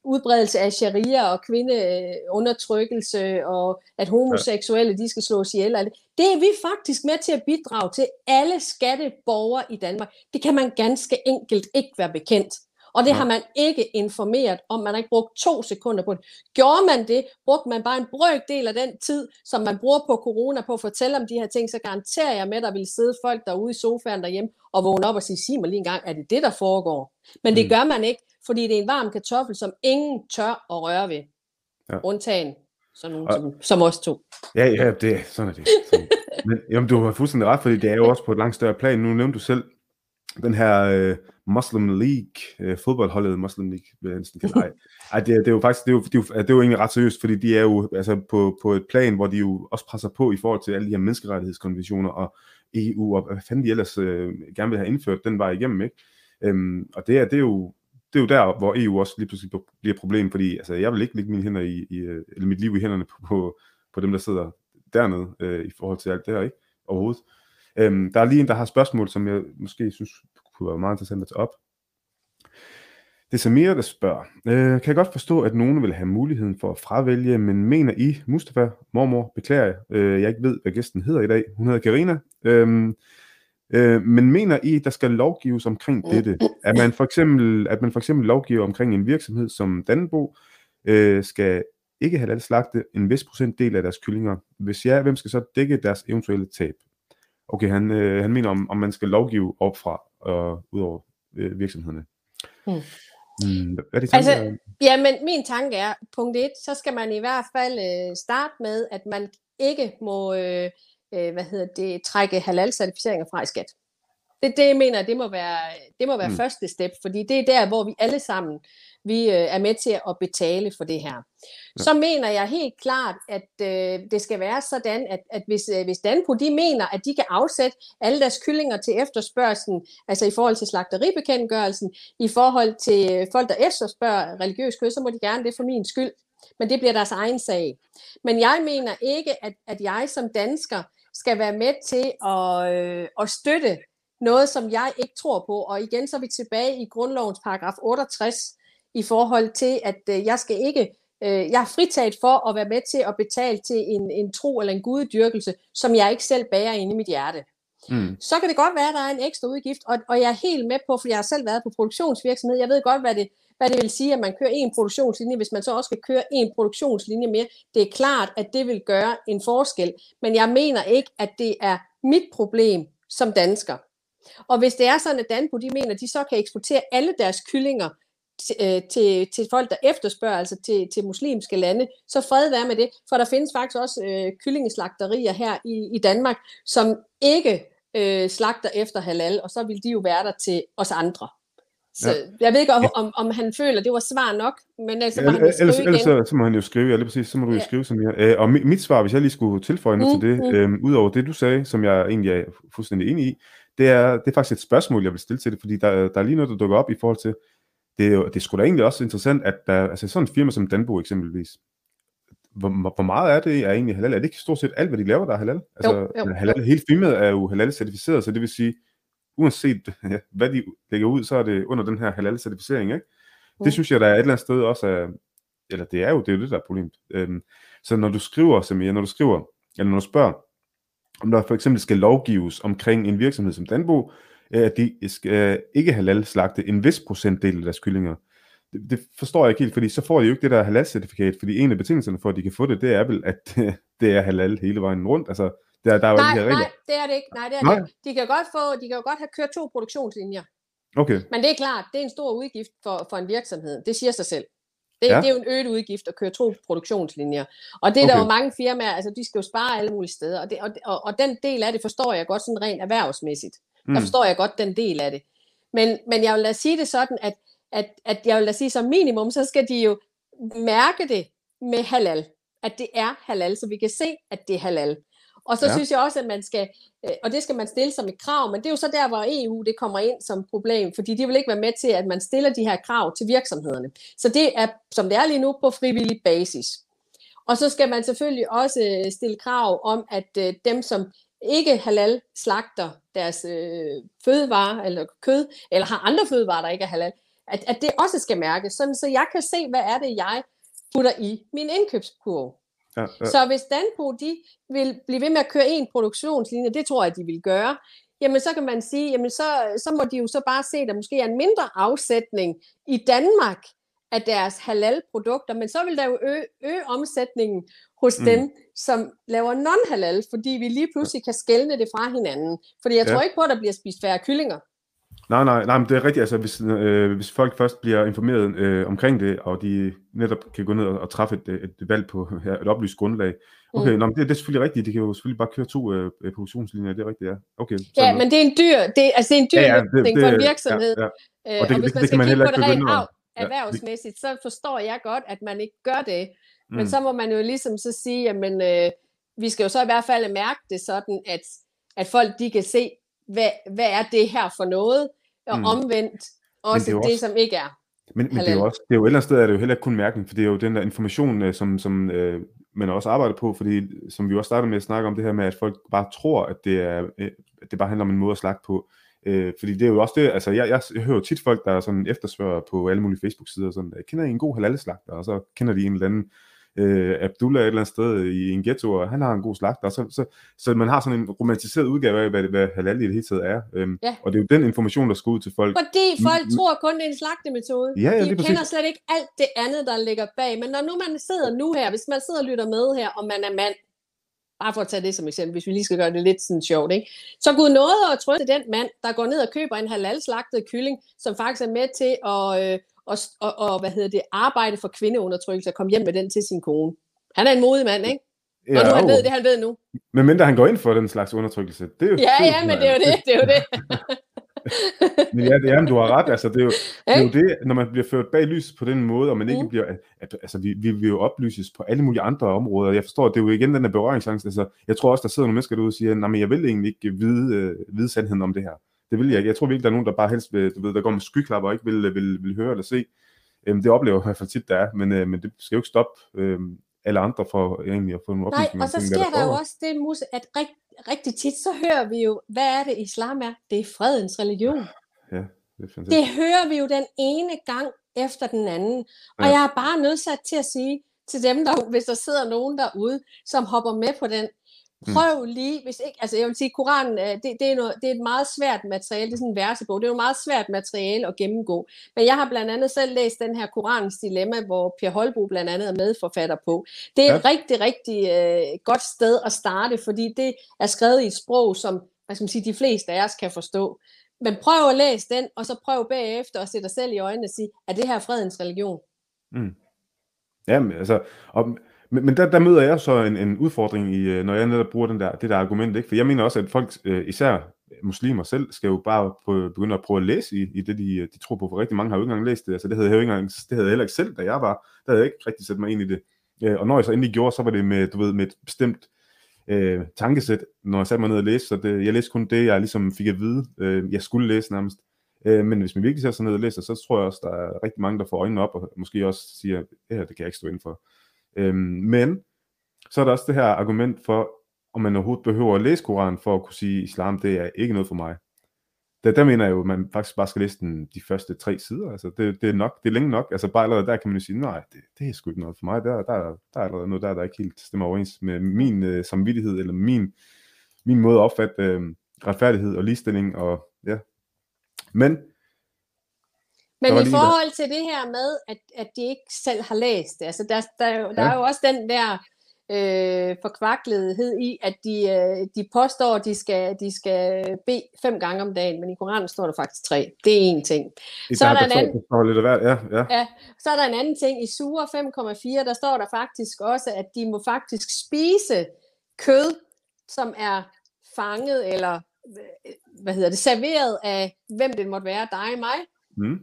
udbredelse af sharia og kvindeundertrykkelse, og at homoseksuelle de skal slås ihjel. Det er vi faktisk med til at bidrage til alle skatteborgere i Danmark. Det kan man ganske enkelt ikke være bekendt. Og det har man ikke informeret om. Man har ikke brugt to sekunder på det. Gjorde man det, brugte man bare en brøkdel af den tid, som man bruger på corona på at fortælle om de her ting, så garanterer jeg med, at der vil sidde folk derude i sofaen derhjemme og vågne op og sige, sig mig lige en gang, er det det, der foregår? Men det mm. gør man ikke, fordi det er en varm kartoffel, som ingen tør at røre ved. Ja. Undtagen sådan nogen og, som, som os to. Ja, ja, det, sådan er det. Sådan. Men jamen, du har fuldstændig ret, fordi det er jo [laughs] også på et langt større plan. Nu nævnte du selv den her øh, Muslim League, øh, fodboldholdet Muslim League, vil jeg næsten kalde [laughs] Ej, det, det, er jo faktisk, det er jo, det, er jo, det er jo egentlig ret seriøst, fordi de er jo altså på, på et plan, hvor de jo også presser på i forhold til alle de her menneskerettighedskonventioner og EU, og hvad fanden de ellers øh, gerne vil have indført den vej igennem, ikke? Øhm, og det er, det er jo det er jo der, hvor EU også lige pludselig bliver et problem, fordi altså, jeg vil ikke lægge mine hænder i, i eller mit liv i hænderne på, på, på dem, der sidder dernede, øh, i forhold til alt det her, ikke? Overhovedet. Øhm, der er lige en, der har spørgsmål, som jeg måske synes kunne være meget interessant at tage op. Det er Samir, der spørger. Øh, kan jeg godt forstå, at nogen vil have muligheden for at fravælge, men mener I, Mustafa, mormor, beklager jeg, øh, jeg ikke ved, hvad gæsten hedder i dag. Hun hedder Karina. Øh, øh, men mener I, der skal lovgives omkring dette? At man for eksempel, at man for eksempel lovgiver omkring en virksomhed som Danbo, øh, skal ikke have ladet slagte en vis procentdel af deres kyllinger. Hvis ja, hvem skal så dække deres eventuelle tab? Okay, han, øh, han mener, om, om man skal lovgive op fra og ud over øh, virksomhederne. Hmm, hvad er det altså, ja, men min tanke er, punkt et, så skal man i hvert fald øh, starte med, at man ikke må øh, øh, hvad hedder det, trække halal-certificeringer fra i skat. Det, det jeg mener, det må være, det må være hmm. første step, fordi det er der, hvor vi alle sammen vi øh, er med til at betale for det her. Ja. Så mener jeg helt klart, at øh, det skal være sådan, at, at hvis, øh, hvis Danpo de mener, at de kan afsætte alle deres kyllinger til efterspørgselen, altså i forhold til slagteribekendtgørelsen, i forhold til folk, der efterspørger religiøs kød, så må de gerne det for min skyld. Men det bliver deres egen sag. Men jeg mener ikke, at, at jeg som dansker skal være med til at, øh, at støtte noget, som jeg ikke tror på. Og igen så er vi tilbage i grundlovens paragraf 68, i forhold til, at øh, jeg skal ikke, øh, jeg er fritaget for at være med til at betale til en, en tro eller en guddyrkelse, som jeg ikke selv bærer inde i mit hjerte. Mm. Så kan det godt være, at der er en ekstra udgift, og, og jeg er helt med på, for jeg har selv været på produktionsvirksomhed, jeg ved godt, hvad det, hvad det vil sige, at man kører en produktionslinje, hvis man så også skal køre en produktionslinje mere. Det er klart, at det vil gøre en forskel, men jeg mener ikke, at det er mit problem som dansker. Og hvis det er sådan, at Danbo de mener, at de så kan eksportere alle deres kyllinger Øh, til, til folk, der efterspørger, altså til, til muslimske lande, så fred være med det, for der findes faktisk også øh, kyllingeslagterier her i, i Danmark, som ikke øh, slagter efter halal, og så vil de jo være der til os andre. Så ja. jeg ved ikke, om, om, om han føler, det var svar nok, men altså må ja, han skrive ellers, igen. Ellers så, så må han jo skrive, ja, lige præcis, så må du jo ja. skrive som jeg. Øh, og mit, mit svar, hvis jeg lige skulle tilføje noget mm, til det, mm. øh, udover det, du sagde, som jeg egentlig er fuldstændig enig i, det er, det er faktisk et spørgsmål, jeg vil stille til det, fordi der, der er lige noget, der dukker op i forhold til, det er jo det er sgu da egentlig også interessant, at der, altså sådan en firma som Danbo eksempelvis, hvor, hvor meget er det er egentlig halal? Er det ikke stort set alt, hvad de laver, der er halal? Altså, jo, jo, halal, hele firmaet er jo halal-certificeret, så det vil sige, uanset ja, hvad de lægger ud, så er det under den her halal-certificering, ikke? Mm. Det synes jeg, der er et eller andet sted også er, eller det er jo det, er jo det der er problemet. Øhm, så når du skriver, Samir, når du skriver, eller når du spørger, om der for eksempel skal lovgives omkring en virksomhed som Danbo, at de skal ikke halal slagte en vis procentdel af deres kyllinger. Det, det forstår jeg ikke helt, fordi så får de jo ikke det der halal-certifikat, fordi en af betingelserne for, at de kan få det, det er vel, at [laughs] det er halal hele vejen rundt. Altså, der, der er jo nej, de her regler. nej, det er det ikke. Nej, det er nej. det ikke. De kan godt få, de kan jo godt have kørt to produktionslinjer. Okay. Men det er klart, det er en stor udgift for, for en virksomhed. Det siger sig selv. Det, ja. det er jo en øget udgift at køre to produktionslinjer. Og det er okay. der jo mange firmaer, altså de skal jo spare alle mulige steder. Og, det, og, og, og den del af det forstår jeg godt sådan rent erhvervsmæssigt. Mm. Der forstår jeg godt den del af det. Men, men jeg vil da sige det sådan, at, at, at jeg vil da sige som minimum, så skal de jo mærke det med halal. At det er halal, så vi kan se, at det er halal. Og så ja. synes jeg også, at man skal, øh, og det skal man stille som et krav, men det er jo så der, hvor EU det kommer ind som problem, fordi de vil ikke være med til, at man stiller de her krav til virksomhederne. Så det er, som det er lige nu, på frivillig basis. Og så skal man selvfølgelig også stille krav om, at øh, dem, som ikke halal slagter deres øh, fødevarer eller kød, eller har andre fødevarer, der ikke er halal, at, at det også skal mærkes, sådan, så jeg kan se, hvad er det, jeg putter i min indkøbskurve. Ja, ja. Så hvis Danpo de vil blive ved med at køre en produktionslinje, det tror jeg, de vil gøre, jamen så kan man sige, jamen så, så må de jo så bare se, at der måske er en mindre afsætning i Danmark af deres halal-produkter, men så vil der jo øge, øge omsætningen hos mm. dem, som laver non-halal, fordi vi lige pludselig kan skelne det fra hinanden. Fordi jeg ja. tror ikke på, at der bliver spist færre kyllinger. Nej, nej, nej, men det er rigtigt. Altså, hvis, øh, hvis folk først bliver informeret øh, omkring det, og de netop kan gå ned og, og træffe et, et, et valg på [laughs] ja, et oplyst grundlag. Okay, mm. nå, men det, det er selvfølgelig rigtigt. De kan jo selvfølgelig bare køre to øh, produktionslinjer. Det er rigtigt, ja. Okay, ja, men det er en dyr, det, altså, det er en dyr ja, ja, det, det, for en virksomhed. Ja, ja. Og, det, og hvis man det, skal det kigge på det rent erhvervsmæssigt, så forstår jeg godt, at man ikke gør det. Men mm. så må man jo ligesom så sige, jamen, øh, vi skal jo så i hvert fald mærke det sådan, at, at folk de kan se, hvad, hvad er det her for noget, og mm. omvendt også det, også, det, som ikke er. Men, men det er jo også, det er jo et eller andet sted, er det jo heller ikke kun mærkning, for det er jo den der information, øh, som, som øh, man også arbejder på, fordi som vi også startede med at snakke om det her med, at folk bare tror, at det, er, øh, at det bare handler om en måde at slagte på. Øh, fordi det er jo også det, altså jeg, jeg, jeg hører jo tit folk, der er sådan eftersvørger på alle mulige Facebook-sider, sådan, kender I en god halal-slagter, og så kender de en eller anden øh, Abdullah et eller andet sted i en ghetto, og han har en god slagter, så, så, så man har sådan en romantiseret udgave af, hvad, hvad halal i det hele taget er. Øhm, ja. Og det er jo den information, der skal ud til folk. Fordi folk mm, tror kun, det er en slagtemetode. Ja, ja, de kender præcis. slet ikke alt det andet, der ligger bag. Men når nu man sidder nu her, hvis man sidder og lytter med her, og man er mand, bare for at tage det som eksempel, hvis vi lige skal gøre det lidt sådan sjovt, ikke? så Gud nåede at trøste den mand, der går ned og køber en halal-slagtet kylling, som faktisk er med til at, øh, og, og, og hvad hedder det, arbejde for kvindeundertrykkelse og komme hjem med den til sin kone. Han er en modig mand, ikke? Ja, og nu han ved det, han ved nu. Men mindre han går ind for den slags undertrykkelse. Det er jo ja, ja, men det er jo det, det er jo det. [laughs] men ja, det er, du har ret. Altså, det, er jo, det er jo det, når man bliver ført bag lyset på den måde, og man ikke mm. bliver, at, altså, vi, vi vil jo oplyses på alle mulige andre områder. Jeg forstår, det er jo igen den der berøringsangst. Altså, jeg tror også, der sidder nogle mennesker derude og siger, nej, men jeg vil egentlig ikke vide, øh, vide sandheden om det her. Det vil jeg ikke. Jeg tror virkelig, der er nogen, der bare helst vil, du ved, der går med skyklapper og ikke vil, vil, vil høre eller se. Øhm, det oplever jeg i hvert fald tit, der er, men, øh, men det skal jo ikke stoppe øh, alle andre for egentlig at få nogle oplysninger. Nej, og så sker der, der jo også det, Musse, at rigt, rigtig tit, så hører vi jo, hvad er det islam er? Det er fredens religion. Ja, det er fantastisk. Det hører vi jo den ene gang efter den anden. Og ja. jeg er bare nødsat til at sige til dem, der, hvis der sidder nogen derude, som hopper med på den. Prøv lige, hvis ikke, altså jeg vil sige, Koranen, det, det, er noget, det er et meget svært materiale, det er sådan en versebog, det er jo meget svært materiale at gennemgå. Men jeg har blandt andet selv læst den her Koranens Dilemma, hvor Per Holbo blandt andet er medforfatter på. Det er ja. et rigtig, rigtig øh, godt sted at starte, fordi det er skrevet i et sprog, som hvad skal man sige, de fleste af os kan forstå. Men prøv at læse den, og så prøv bagefter at sætte dig selv i øjnene og sige, er det her fredens religion? Mm. Jamen, altså, og men, men der, der møder jeg så en, en udfordring, i, øh, når jeg netop bruger den der, det der argument. Ikke? For jeg mener også, at folk, øh, især muslimer selv, skal jo bare prøve, begynde at prøve at læse i, i det, de, øh, de tror på. For rigtig mange har jo ikke engang læst det. Altså, det havde jeg jo ikke engang, det havde jeg heller ikke selv, da jeg var. Der havde jeg ikke rigtig sat mig ind i det. Og når jeg så endelig gjorde, så var det med, du ved, med et bestemt øh, tankesæt, når jeg satte mig ned og læste. Så det, jeg læste kun det, jeg ligesom fik at vide, øh, jeg skulle læse nærmest. Øh, men hvis man virkelig sætter sig ned og læser, så tror jeg også, der er rigtig mange, der får øjnene op, og måske også siger, ja, det kan jeg ikke stå ind for. Øhm, men så er der også det her argument for, om man overhovedet behøver at læse Koranen for at kunne sige, at islam det er ikke noget for mig. Der, der mener jeg jo, at man faktisk bare skal læse den, de første tre sider. Altså, det, det, er nok, det er længe nok. Altså bare allerede der kan man jo sige, nej, det, det er sgu ikke noget for mig. Der, der, der er allerede noget der, der ikke helt stemmer overens med min øh, samvittighed, eller min, min måde at opfatte øh, retfærdighed og ligestilling. Og, ja. Men men i forhold til det her med, at, at de ikke selv har læst det, altså der, der, der ja. er jo også den der øh, forkvaklethed i, at de, øh, de påstår, at de skal, de skal bede fem gange om dagen, men i Koranen står der faktisk tre. Det er en ting. I så er der, en anden, lidt af Ja, ja. Ja, så er der en anden ting. I Sura 5,4, der står der faktisk også, at de må faktisk spise kød, som er fanget eller hvad hedder det, serveret af, hvem det måtte være, dig og mig. Mm.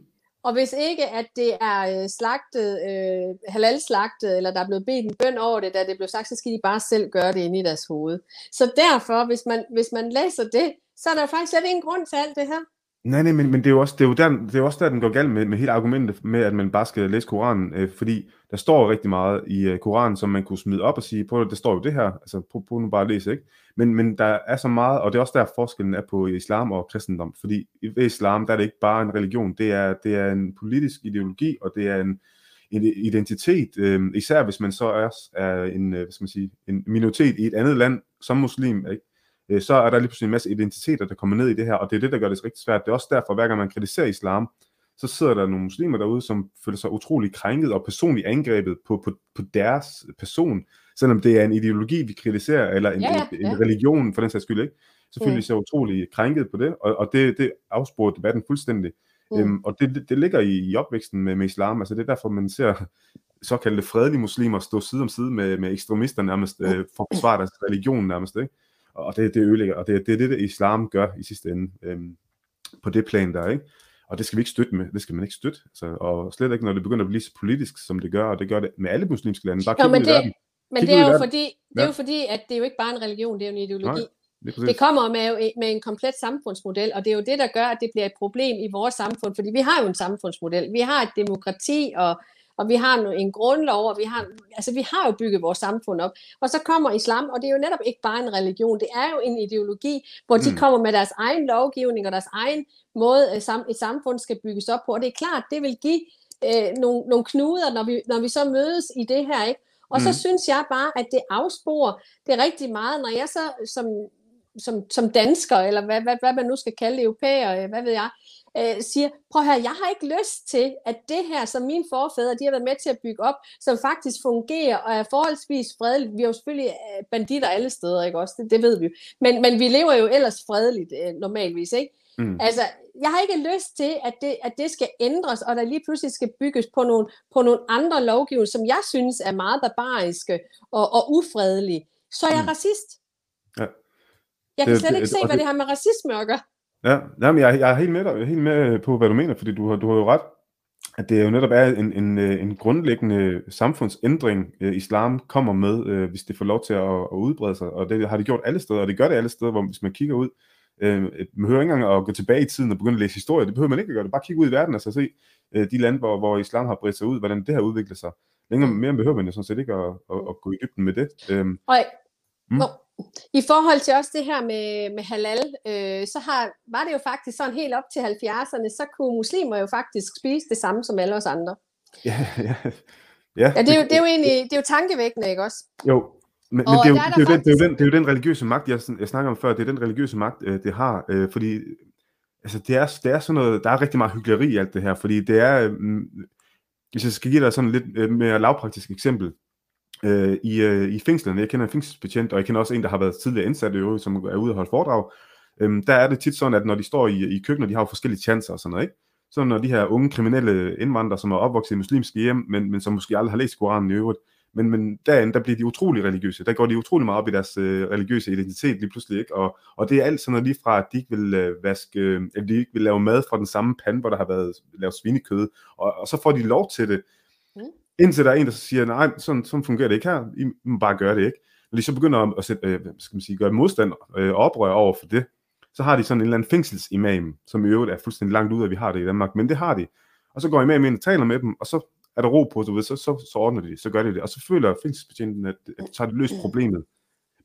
Og hvis ikke, at det er øh, slagtet, øh, halal-slagtet, eller der er blevet bedt en bøn over det, da det blev sagt, så skal de bare selv gøre det inde i deres hoved. Så derfor, hvis man, hvis man læser det, så er der faktisk slet ingen grund til alt det her. Nej, nej, men, men det, er jo også, det, er jo der, det er jo også der, den går galt med, med hele argumentet med, at man bare skal læse Koranen, øh, fordi der står rigtig meget i øh, Koranen, som man kunne smide op og sige, på det står jo det her, altså prøv, prøv nu bare at læse, ikke? Men, men der er så meget, og det er også der forskellen er på islam og kristendom, fordi i islam, der er det ikke bare en religion, det er, det er en politisk ideologi, og det er en, en identitet, øh, især hvis man så er, er en, øh, hvad skal man sige, en minoritet i et andet land som muslim, ikke? Øh, så er der lige pludselig en masse identiteter, der kommer ned i det her, og det er det, der gør det rigtig svært. Det er også derfor, hver gang man kritiserer islam, så sidder der nogle muslimer derude, som føler sig utrolig krænket og personligt angrebet på, på, på deres person, selvom det er en ideologi, vi kritiserer, eller en, ja, ja, en religion for den sags skyld, ikke? Så utrolig krænket på det, og, og det, det afsporer debatten fuldstændig. Mm. Øhm, og det, det, det ligger i, i opvæksten med, med islam, altså det er derfor, man ser såkaldte fredelige muslimer stå side om side med, med ekstremister nærmest, øh, for at forsvare deres religion nærmest, ikke? Og det, det ødelægger, og det, det er det, det islam gør i sidste ende, øhm, på det plan der, ikke? Og det skal vi ikke støtte med, det skal man ikke støtte, altså, og slet ikke, når det begynder at blive så politisk, som det gør, og det gør det med alle muslimske lande. Bare Nå, men det, men det er, jo fordi, det er jo fordi, at det er jo ikke bare en religion, det er jo en ideologi. Nej, det, det kommer med, med en komplet samfundsmodel, og det er jo det, der gør, at det bliver et problem i vores samfund, fordi vi har jo en samfundsmodel. Vi har et demokrati, og og vi har en grundlov, og vi har, altså vi har jo bygget vores samfund op. Og så kommer islam, og det er jo netop ikke bare en religion, det er jo en ideologi, hvor de mm. kommer med deres egen lovgivning og deres egen måde, øh, et samfund skal bygges op på. Og det er klart, det vil give øh, nogle, nogle knuder, når vi, når vi så mødes i det her, ikke? Og mm. så synes jeg bare, at det afsporer det rigtig meget, når jeg så som, som, som dansker, eller hvad, hvad, hvad man nu skal kalde europæer, øh, hvad ved jeg, øh, siger, prøv her, jeg har ikke lyst til, at det her, som mine forfædre, de har været med til at bygge op, som faktisk fungerer og er forholdsvis fredeligt. Vi har jo selvfølgelig øh, banditter alle steder, ikke også? Det, det ved vi jo. Men, men vi lever jo ellers fredeligt øh, normalvis, ikke? Mm. Altså, jeg har ikke lyst til, at det, at det skal ændres, og der lige pludselig skal bygges på nogle, på nogle andre lovgivninger, som jeg synes er meget barbariske og, og ufredelige. Så er jeg mm. racist. Ja. Jeg kan det, slet ikke det, se, hvad det, det har med racisme at gøre. Ja, jamen, jeg, jeg er helt med, dig, helt med på, hvad du mener, fordi du har, du har jo ret, at det jo netop er en, en, øh, en grundlæggende samfundsændring, øh, islam kommer med, øh, hvis det får lov til at, at udbrede sig, og det har det gjort alle steder, og det gør det alle steder, hvor hvis man kigger ud, øh, man behøver ikke engang at gå tilbage i tiden og begynde at læse historie, det behøver man ikke at gøre, det bare kigge ud i verden og så se øh, de lande, hvor, hvor islam har bredt sig ud, hvordan det har udviklet sig. Længere mere behøver man jo sådan set ikke at, at, at gå i dybden med det. Øh, og, mm. I forhold til også det her med, med halal, øh, så har, var det jo faktisk sådan helt op til 70'erne, så kunne muslimer jo faktisk spise det samme som alle os andre. Ja, ja. Ja, ja det, er jo, det er jo egentlig det er jo tankevækkende, ikke også? Jo, men, men det, er jo, det, er jo faktisk... den, det, er jo den, det er jo den religiøse magt, jeg, jeg snakker om før, det er den religiøse magt, øh, det har, øh, fordi altså, det, er, det er sådan noget, der er rigtig meget hyggeleri i alt det her, fordi det er, øh, hvis jeg skal give dig sådan lidt øh, mere lavpraktisk eksempel, øh, i, øh, i fængslerne. Jeg kender en fængselsbetjent, og jeg kender også en, der har været tidligere indsat i øvrigt, som er ude og holde foredrag. Øhm, der er det tit sådan, at når de står i, i køkkenet, de har jo forskellige chancer og sådan noget, ikke? Så når de her unge kriminelle indvandrere, som er opvokset i muslimske hjem, men, men som måske aldrig har læst Koranen i øvrigt, men, men derinde, der bliver de utrolig religiøse. Der går de utrolig meget op i deres øh, religiøse identitet lige pludselig, ikke? Og, og det er alt sådan noget lige fra, at de ikke vil øh, vaske, øh, eller de ikke vil lave mad fra den samme pande, hvor der har været lavet svinekød, og, og så får de lov til det. Mm. Indtil der er en, der siger, nej, sådan, sådan fungerer det ikke her, I må bare gøre det ikke. Når de så begynder at, sætte, øh, skal man sige, gøre modstand øh, og øh, oprør over for det, så har de sådan en eller anden fængselsimam, som i øvrigt er fuldstændig langt ud, at vi har det i Danmark, men det har de. Og så går imamen ind og taler med dem, og så er der ro på, så, så, så, så ordner de det, så gør de det. Og så føler fængselsbetjenten, at, at de tager det løst problemet.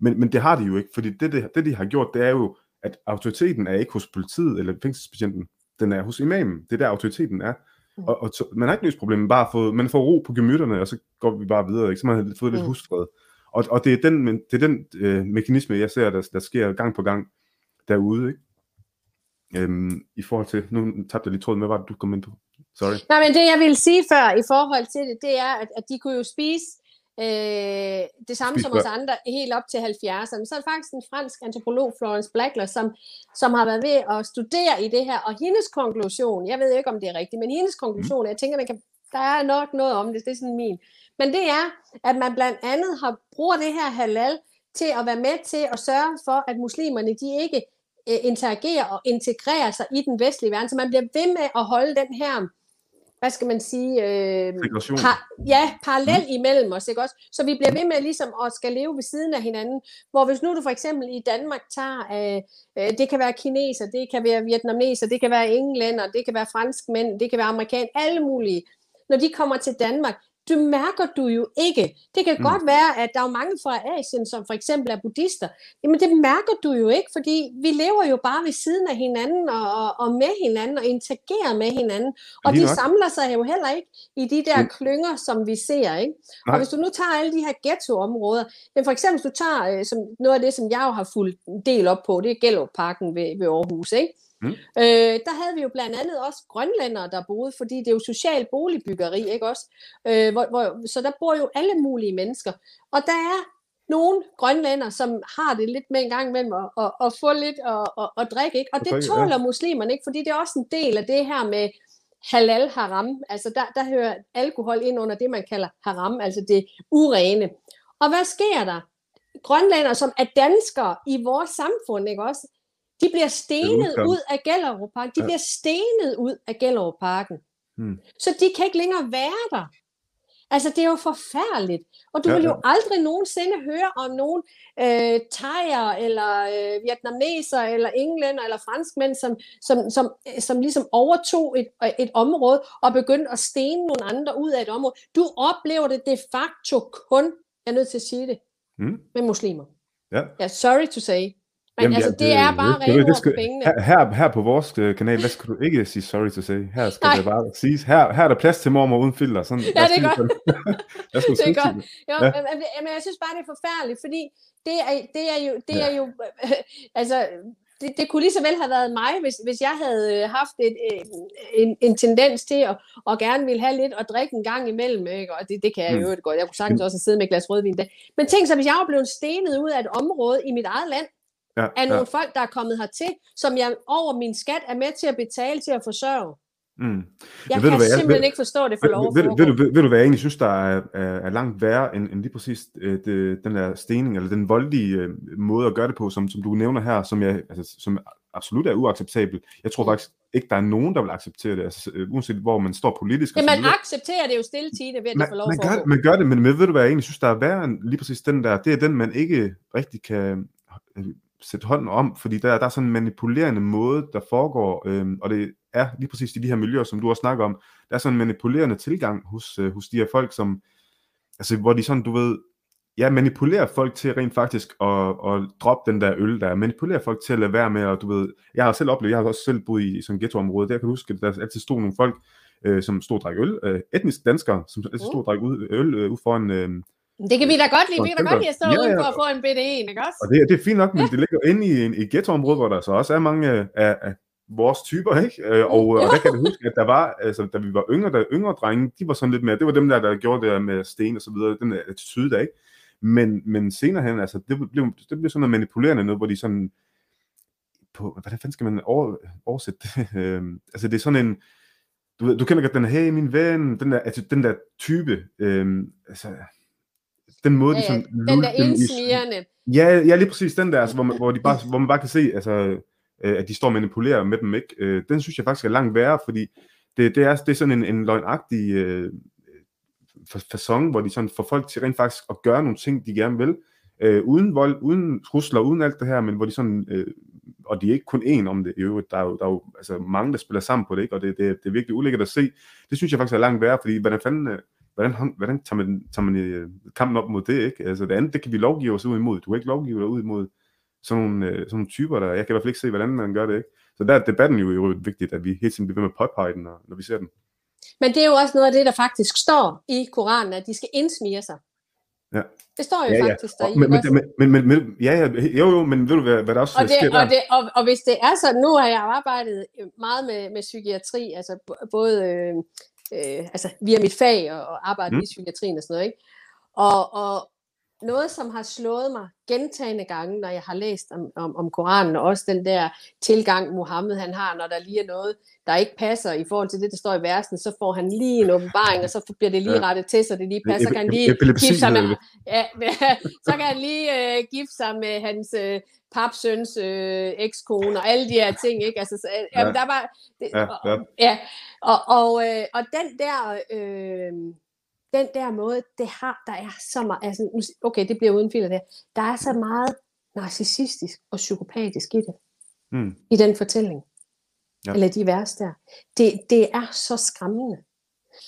Men, men det har de jo ikke, fordi det, det, det, de har gjort, det er jo, at autoriteten er ikke hos politiet eller fængselsbetjenten, den er hos imamen. Det er der autoriteten er. Mm. Og, og to, man har ikke løst problemet, bare fået, man får ro på gemytterne, og så går vi bare videre, ikke? så man har fået lidt mm. husfred. Og, og det er den, det er den øh, mekanisme, jeg ser, der, der sker gang på gang derude, ikke? Øhm, I forhold til, nu tabte jeg lige tråden med, hvad du kom ind på? Sorry. Nej, men det jeg ville sige før i forhold til det, det er, at, at de kunne jo spise øh, det samme som os andre helt op til 70'erne. Så er det faktisk en fransk antropolog, Florence Blackler, som, som har været ved at studere i det her, og hendes konklusion, jeg ved ikke, om det er rigtigt, men hendes konklusion, mm. jeg tænker, man kan, der er nok noget om det, det er sådan min, men det er, at man blandt andet har bruger det her halal til at være med til at sørge for, at muslimerne de ikke øh, interagerer og integrerer sig i den vestlige verden, så man bliver ved med at holde den her hvad skal man sige, øh, par, ja, parallel mm. imellem os, ikke også? Så vi bliver ved med ligesom at skal leve ved siden af hinanden, hvor hvis nu du for eksempel i Danmark tager, øh, øh, det kan være kineser, det kan være vietnameser, det kan være englænder, det kan være franskmænd, det kan være amerikaner, alle mulige, når de kommer til Danmark, det mærker du jo ikke. Det kan mm. godt være, at der er mange fra Asien, som for eksempel er buddhister. Jamen det mærker du jo ikke, fordi vi lever jo bare ved siden af hinanden og, og, og med hinanden og interagerer med hinanden. Og de nok. samler sig jo heller ikke i de der mm. klynger, som vi ser. Ikke? Og hvis du nu tager alle de her ghettoområder, men for eksempel hvis du tager øh, som noget af det, som jeg jo har fulgt en del op på, det er Gellerup-parken ved, ved Aarhus. Ikke? Mm. Øh, der havde vi jo blandt andet også grønlændere, der boede, fordi det er jo social boligbyggeri, ikke også? Øh, hvor, hvor, så der bor jo alle mulige mennesker. Og der er nogle grønlænder, som har det lidt med en gang imellem at, at, at få lidt og, at, at drikke, ikke? Og det tåler muslimerne ikke, fordi det er også en del af det her med halal haram. Altså der, der hører alkohol ind under det, man kalder haram, altså det urene. Og hvad sker der? Grønlænder, som er danskere i vores samfund, ikke også? De bliver stenet ud af Gellerup-parken. De ja. bliver stenet ud af Gellerup-parken. Hmm. Så de kan ikke længere være der. Altså, det er jo forfærdeligt. Og du ja, vil jo aldrig nogensinde høre om nogen øh, thaier, eller øh, vietnameser, eller englænder, eller franskmænd, som, som, som, som ligesom overtog et, et område og begyndte at stene nogle andre ud af et område. Du oplever det de facto kun, jeg er nødt til at sige det, mm. med muslimer. Ja. Yeah, sorry to say. Men Jamen, altså, det, det er bare rene ord for pengene. Her, her på vores øh, kanal, der skal du ikke sige sorry to say. Her skal Nej. det bare siges. Her, her er der plads til mormor uden filter. Sådan, [laughs] ja, det er godt. [laughs] skal det er godt. Jo, ja. men, men jeg synes bare, det er forfærdeligt, fordi det er, det er jo, det ja. er jo [laughs] altså, det, det kunne lige så vel have været mig, hvis, hvis jeg havde øh, haft et, øh, en, en tendens til at og gerne ville have lidt at drikke en gang imellem. Ikke? Og det, det kan jeg jo mm. godt. Jeg kunne sagtens også sidde med et glas rødvin der. Men tænk så, hvis jeg var blevet stenet ud af et område i mit eget land, ja, af nogle ja. folk, der er kommet hertil, som jeg over min skat er med til at betale til at forsørge. Mm. Jeg ja, kan hvad, simpelthen jeg, ikke forstå det for lov ved, ved, ved, ved, ved du hvad jeg egentlig synes, der er, er, er langt værre end, end lige præcis øh, det, den der stening, eller den voldelige øh, måde at gøre det på, som, som du nævner her, som, jeg, altså, som absolut er uacceptabel. Jeg tror faktisk ikke, der er nogen, der vil acceptere det, altså, øh, uanset hvor man står politisk. Men man accepterer det jo stille tide ved at man, det får lov man gør, det, man gør det, men, men ved du hvad jeg egentlig synes, der er værre end lige præcis den der, det er den, man ikke rigtig kan sætte hånden om, fordi der, der er sådan en manipulerende måde, der foregår, øhm, og det er lige præcis i de her miljøer, som du også snakker om, der er sådan en manipulerende tilgang hos, øh, hos de her folk, som, altså hvor de sådan, du ved, ja, manipulerer folk til rent faktisk at, at droppe den der øl der, manipulerer folk til at lade være med, og du ved, jeg har selv oplevet, jeg har også selv boet i, i sådan et ghettoområde, der kan du huske, at der altid stod nogle folk, øh, som stod og drak øl, øh, etniske danskere, som altid stod og drak ud, øl øh, ud foran, øh, det kan vi da godt lide. Vi kan da godt lide at stå ja, ja. for at få en bitte en, ikke også? Og det, det er fint nok, men det ligger inde i, en, i ghettoområde, hvor der så også er mange af, af vores typer, ikke? Øh, og, og der kan jeg huske, at der var, altså, da vi var yngre, der yngre drenge, de var sådan lidt mere, det var dem der, der gjorde det med sten og så videre, den attitude der, ikke? Men, men senere hen, altså, det blev, det blev sådan noget manipulerende noget, hvor de sådan, på, hvordan fanden skal man over, oversætte det? [laughs] Øhm, altså, det er sådan en, du, du kender godt den, hey, min ven, den der, altså, den der type, øhm, altså, den måde, ja, ja. de sådan... Den der indsmirrende. Ja, ja, lige præcis den der, altså, hvor, man, hvor, de bare, [laughs] hvor man bare kan se, altså, øh, at de står og manipulerer med dem, ikke? Øh, den synes jeg faktisk er langt værre, fordi det, det, er, det er sådan en, en løgnagtig øh, fasong, hvor de sådan får folk til rent faktisk at gøre nogle ting, de gerne vil, øh, uden vold, uden trusler, uden alt det her, men hvor de sådan, øh, og de er ikke kun én om det i øvrigt, der er jo, der er jo altså mange, der spiller sammen på det, ikke? og det, det, det er virkelig ulækkert at se. Det synes jeg faktisk er langt værre, fordi hvordan fanden, øh, hvordan, hvordan tager man, tager man øh, kampen op mod det, ikke? Altså det andet, det kan vi lovgive os ud imod. Du kan ikke lovgive dig ud imod sådan nogle, øh, sådan nogle typer, der, jeg kan i hvert fald ikke se, hvordan man gør det, ikke? Så der er debatten jo, jo vigtigt, at vi hele tiden bliver ved med at påpege den, når, når vi ser den. Men det er jo også noget af det, der faktisk står i Koranen, at de skal indsmire sig. Ja. Det står jo ja, faktisk ja. der i. Men, men, men, men, men, ja, ja, jo, jo, men ved du, hvad, hvad der også og det, sker der? Og, det, og, og hvis det er så, nu har jeg arbejdet meget med, med psykiatri, altså både øh, øh, altså via mit fag og, og arbejde mm. i psykiatrien og sådan noget, ikke? Og, og, noget, som har slået mig gentagende gange, når jeg har læst om, om, om Koranen, og også den der tilgang, Mohammed han har, når der lige er noget, der ikke passer i forhold til det, der står i versen, så får han lige en åbenbaring, og så bliver det lige rettet til, så det lige passer. Kan han lige gifte sig med, ja, så kan han lige uh, [laughs] gifte sig med hans uh, papsøns uh, ekskone, og alle de her ting, ikke? Altså, så, uh, ja. der var, det, ja, ja. Og, ja, og, og, uh, og den der... Uh, den der måde, det har, der er så meget, altså, okay, det bliver uden filter der, der er så meget narcissistisk og psykopatisk i det, mm. i den fortælling, ja. eller de vers der. Det, det er så skræmmende.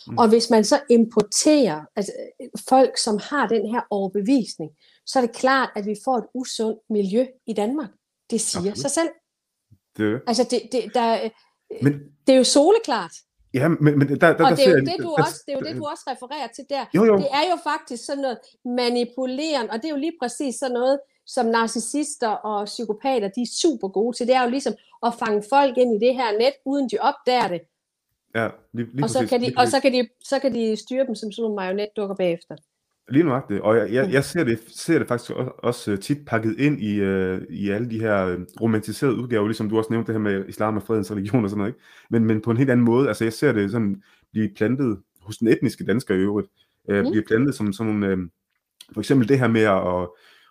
Mm. Og hvis man så importerer altså, folk, som har den her overbevisning, så er det klart, at vi får et usundt miljø i Danmark. Det siger Absolut. sig selv. Det. Altså, det, det, der, Men... det er jo soleklart. Ja, men, men der, der, og det er, jo det, du også, det er jo det, du også refererer til der. Jo, jo. Det er jo faktisk sådan noget manipulerende, og det er jo lige præcis sådan noget, som narcissister og psykopater, de er super gode til. Det er jo ligesom at fange folk ind i det her net, uden de opdager det. Ja, lige, lige og, så kan de, og så kan, de, så kan de styre dem som sådan nogle marionetdukker bagefter. Lige det. Og jeg, jeg, jeg ser, det, ser det faktisk også, øh, tit pakket ind i, uh, i alle de her øh, romantiserede udgaver, ligesom du også nævnte det her med islam og fredens religion og sådan noget, ikke? Men, men på en helt anden måde. Altså jeg ser det sådan blive plantet hos den etniske dansker i øvrigt. Uh, mm. Blive plantet som sådan nogle, uh, for eksempel det her med at,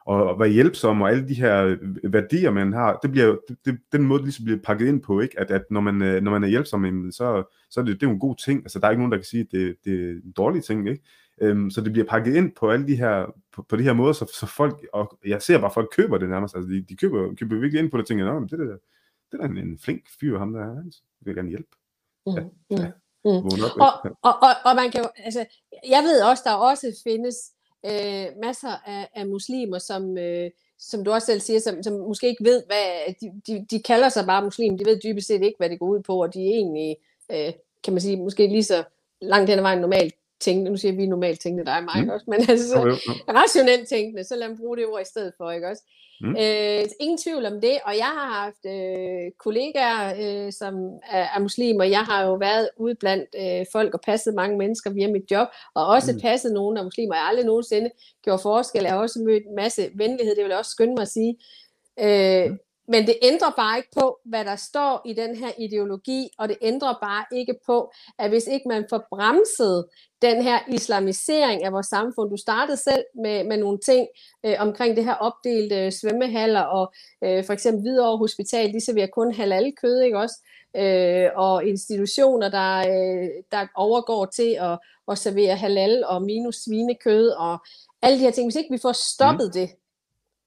at, at være hjælpsom og alle de her værdier, man har, det bliver det, det, den måde, det ligesom bliver pakket ind på, ikke? At, at når, man, når man er hjælpsom, så, så er det, det er jo en god ting. Altså der er ikke nogen, der kan sige, at det, det er en dårlig ting, ikke? Øhm, så det bliver pakket ind på alle de her, på, på de her måder, så, så folk, og jeg ser bare, at folk køber det nærmest, altså de, de køber, køber virkelig ind på det, og tænker, det, der, det er en, flink fyr, ham der, han vil gerne hjælpe. Mm, ja, mm, ja. Mm. Og, og, og, og man kan jo, altså, jeg ved også, der også findes øh, masser af, af muslimer, som, øh, som du også selv siger, som, som måske ikke ved, hvad, de, de, de kalder sig bare muslim, de ved dybest set ikke, hvad det går ud på, og de er egentlig, øh, kan man sige, måske lige så langt hen ad vejen normalt tænkende, nu siger vi normalt tænkende, dig og mig mm. også, men altså så, rationelt tænkende, så lad mig bruge det ord i stedet for, ikke også? Mm. Øh, ingen tvivl om det, og jeg har haft øh, kollegaer, øh, som er, er muslimer, jeg har jo været ude blandt øh, folk og passet mange mennesker via mit job, og også mm. passet nogle af muslimer, jeg har aldrig nogensinde gjort forskel, jeg har også mødt en masse venlighed, det vil jeg også skynde mig at sige, øh, mm. Men det ændrer bare ikke på, hvad der står i den her ideologi, og det ændrer bare ikke på, at hvis ikke man får bremset den her islamisering af vores samfund, du startede selv med, med nogle ting øh, omkring det her opdelte svømmehaller, og øh, for eksempel Hvidovre Hospital, de serverer kun halal kød, ikke også? Øh, og institutioner, der, øh, der overgår til at, at servere halal og minus svinekød, og alle de her ting. Hvis ikke vi får stoppet mm. det,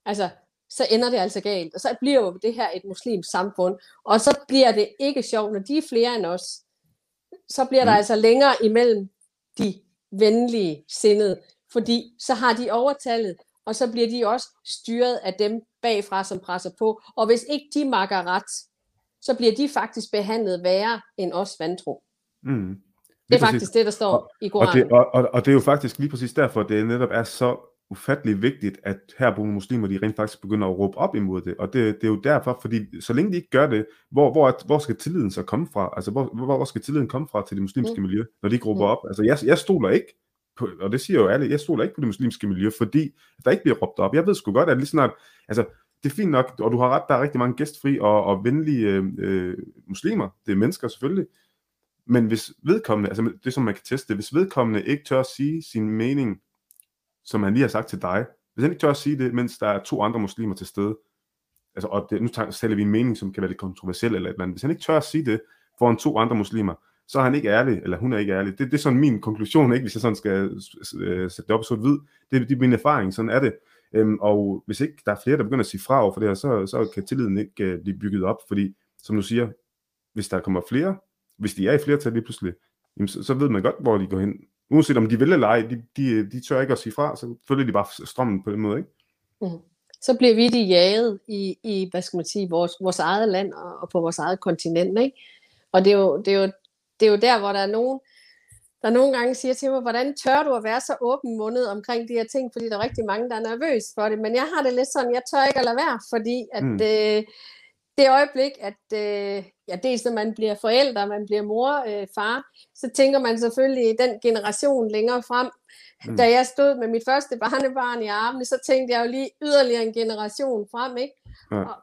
altså så ender det altså galt. Og så bliver jo det her et muslimsk samfund. Og så bliver det ikke sjovt, når de er flere end os. Så bliver der mm. altså længere imellem de venlige sindede. Fordi så har de overtallet, og så bliver de også styret af dem bagfra, som presser på. Og hvis ikke de makker ret, så bliver de faktisk behandlet værre end os vantro. Mm. Det er faktisk det, der står og, i Koranen. Og det, og, og, og det er jo faktisk lige præcis derfor, det netop er så ufattelig vigtigt, at herboende muslimer, de rent faktisk begynder at råbe op imod det. Og det, det er jo derfor, fordi så længe de ikke gør det, hvor, hvor, hvor skal tilliden så komme fra? Altså, hvor, hvor, hvor skal tilliden komme fra til det muslimske mm. miljø, når de ikke råber mm. op? Altså, jeg, jeg stoler ikke på, og det siger jo alle, jeg stoler ikke på det muslimske miljø, fordi der ikke bliver råbt op. Jeg ved sgu godt, at lige snart, altså, det er fint nok, og du har ret, der er rigtig mange gæstfri og, og venlige øh, øh, muslimer, det er mennesker selvfølgelig, men hvis vedkommende, altså det som man kan teste, hvis vedkommende ikke tør at sige sin mening som han lige har sagt til dig, hvis han ikke tør at sige det, mens der er to andre muslimer til stede, altså, og det, nu taler vi en mening, som kan være lidt kontroversiel, eller et eller andet, hvis han ikke tør at sige det foran to andre muslimer, så er han ikke ærlig, eller hun er ikke ærlig. Det, det er sådan min konklusion, ikke, hvis jeg sådan skal øh, sætte det op så hvid. Det, det er min erfaring, sådan er det. Øhm, og hvis ikke der er flere, der begynder at sige fra over for det her, så, så kan tilliden ikke uh, blive bygget op, fordi, som du siger, hvis der kommer flere, hvis de er i flertal lige pludselig, jamen, så, så ved man godt, hvor de går hen uanset om de vil eller ej, de, de, de tør ikke at sige fra, så følger de bare strømmen på den måde, ikke? Mm. Så bliver vi de jaget i, i, hvad skal man sige, vores, vores eget land og, og på vores eget kontinent, ikke? Og det er, jo, det, er jo, det er jo der, hvor der er nogen, der nogle gange siger til mig, hvordan tør du at være så åben mundet omkring de her ting, fordi der er rigtig mange, der er nervøs for det. Men jeg har det lidt sådan, jeg tør ikke at lade være, fordi at mm. øh, det øjeblik, at, øh, ja, dels når man bliver forældre, man bliver mor, øh, far, så tænker man selvfølgelig den generation længere frem. Mm. Da jeg stod med mit første barnebarn i armene, så tænkte jeg jo lige yderligere en generation frem, ikke? Ja. Og,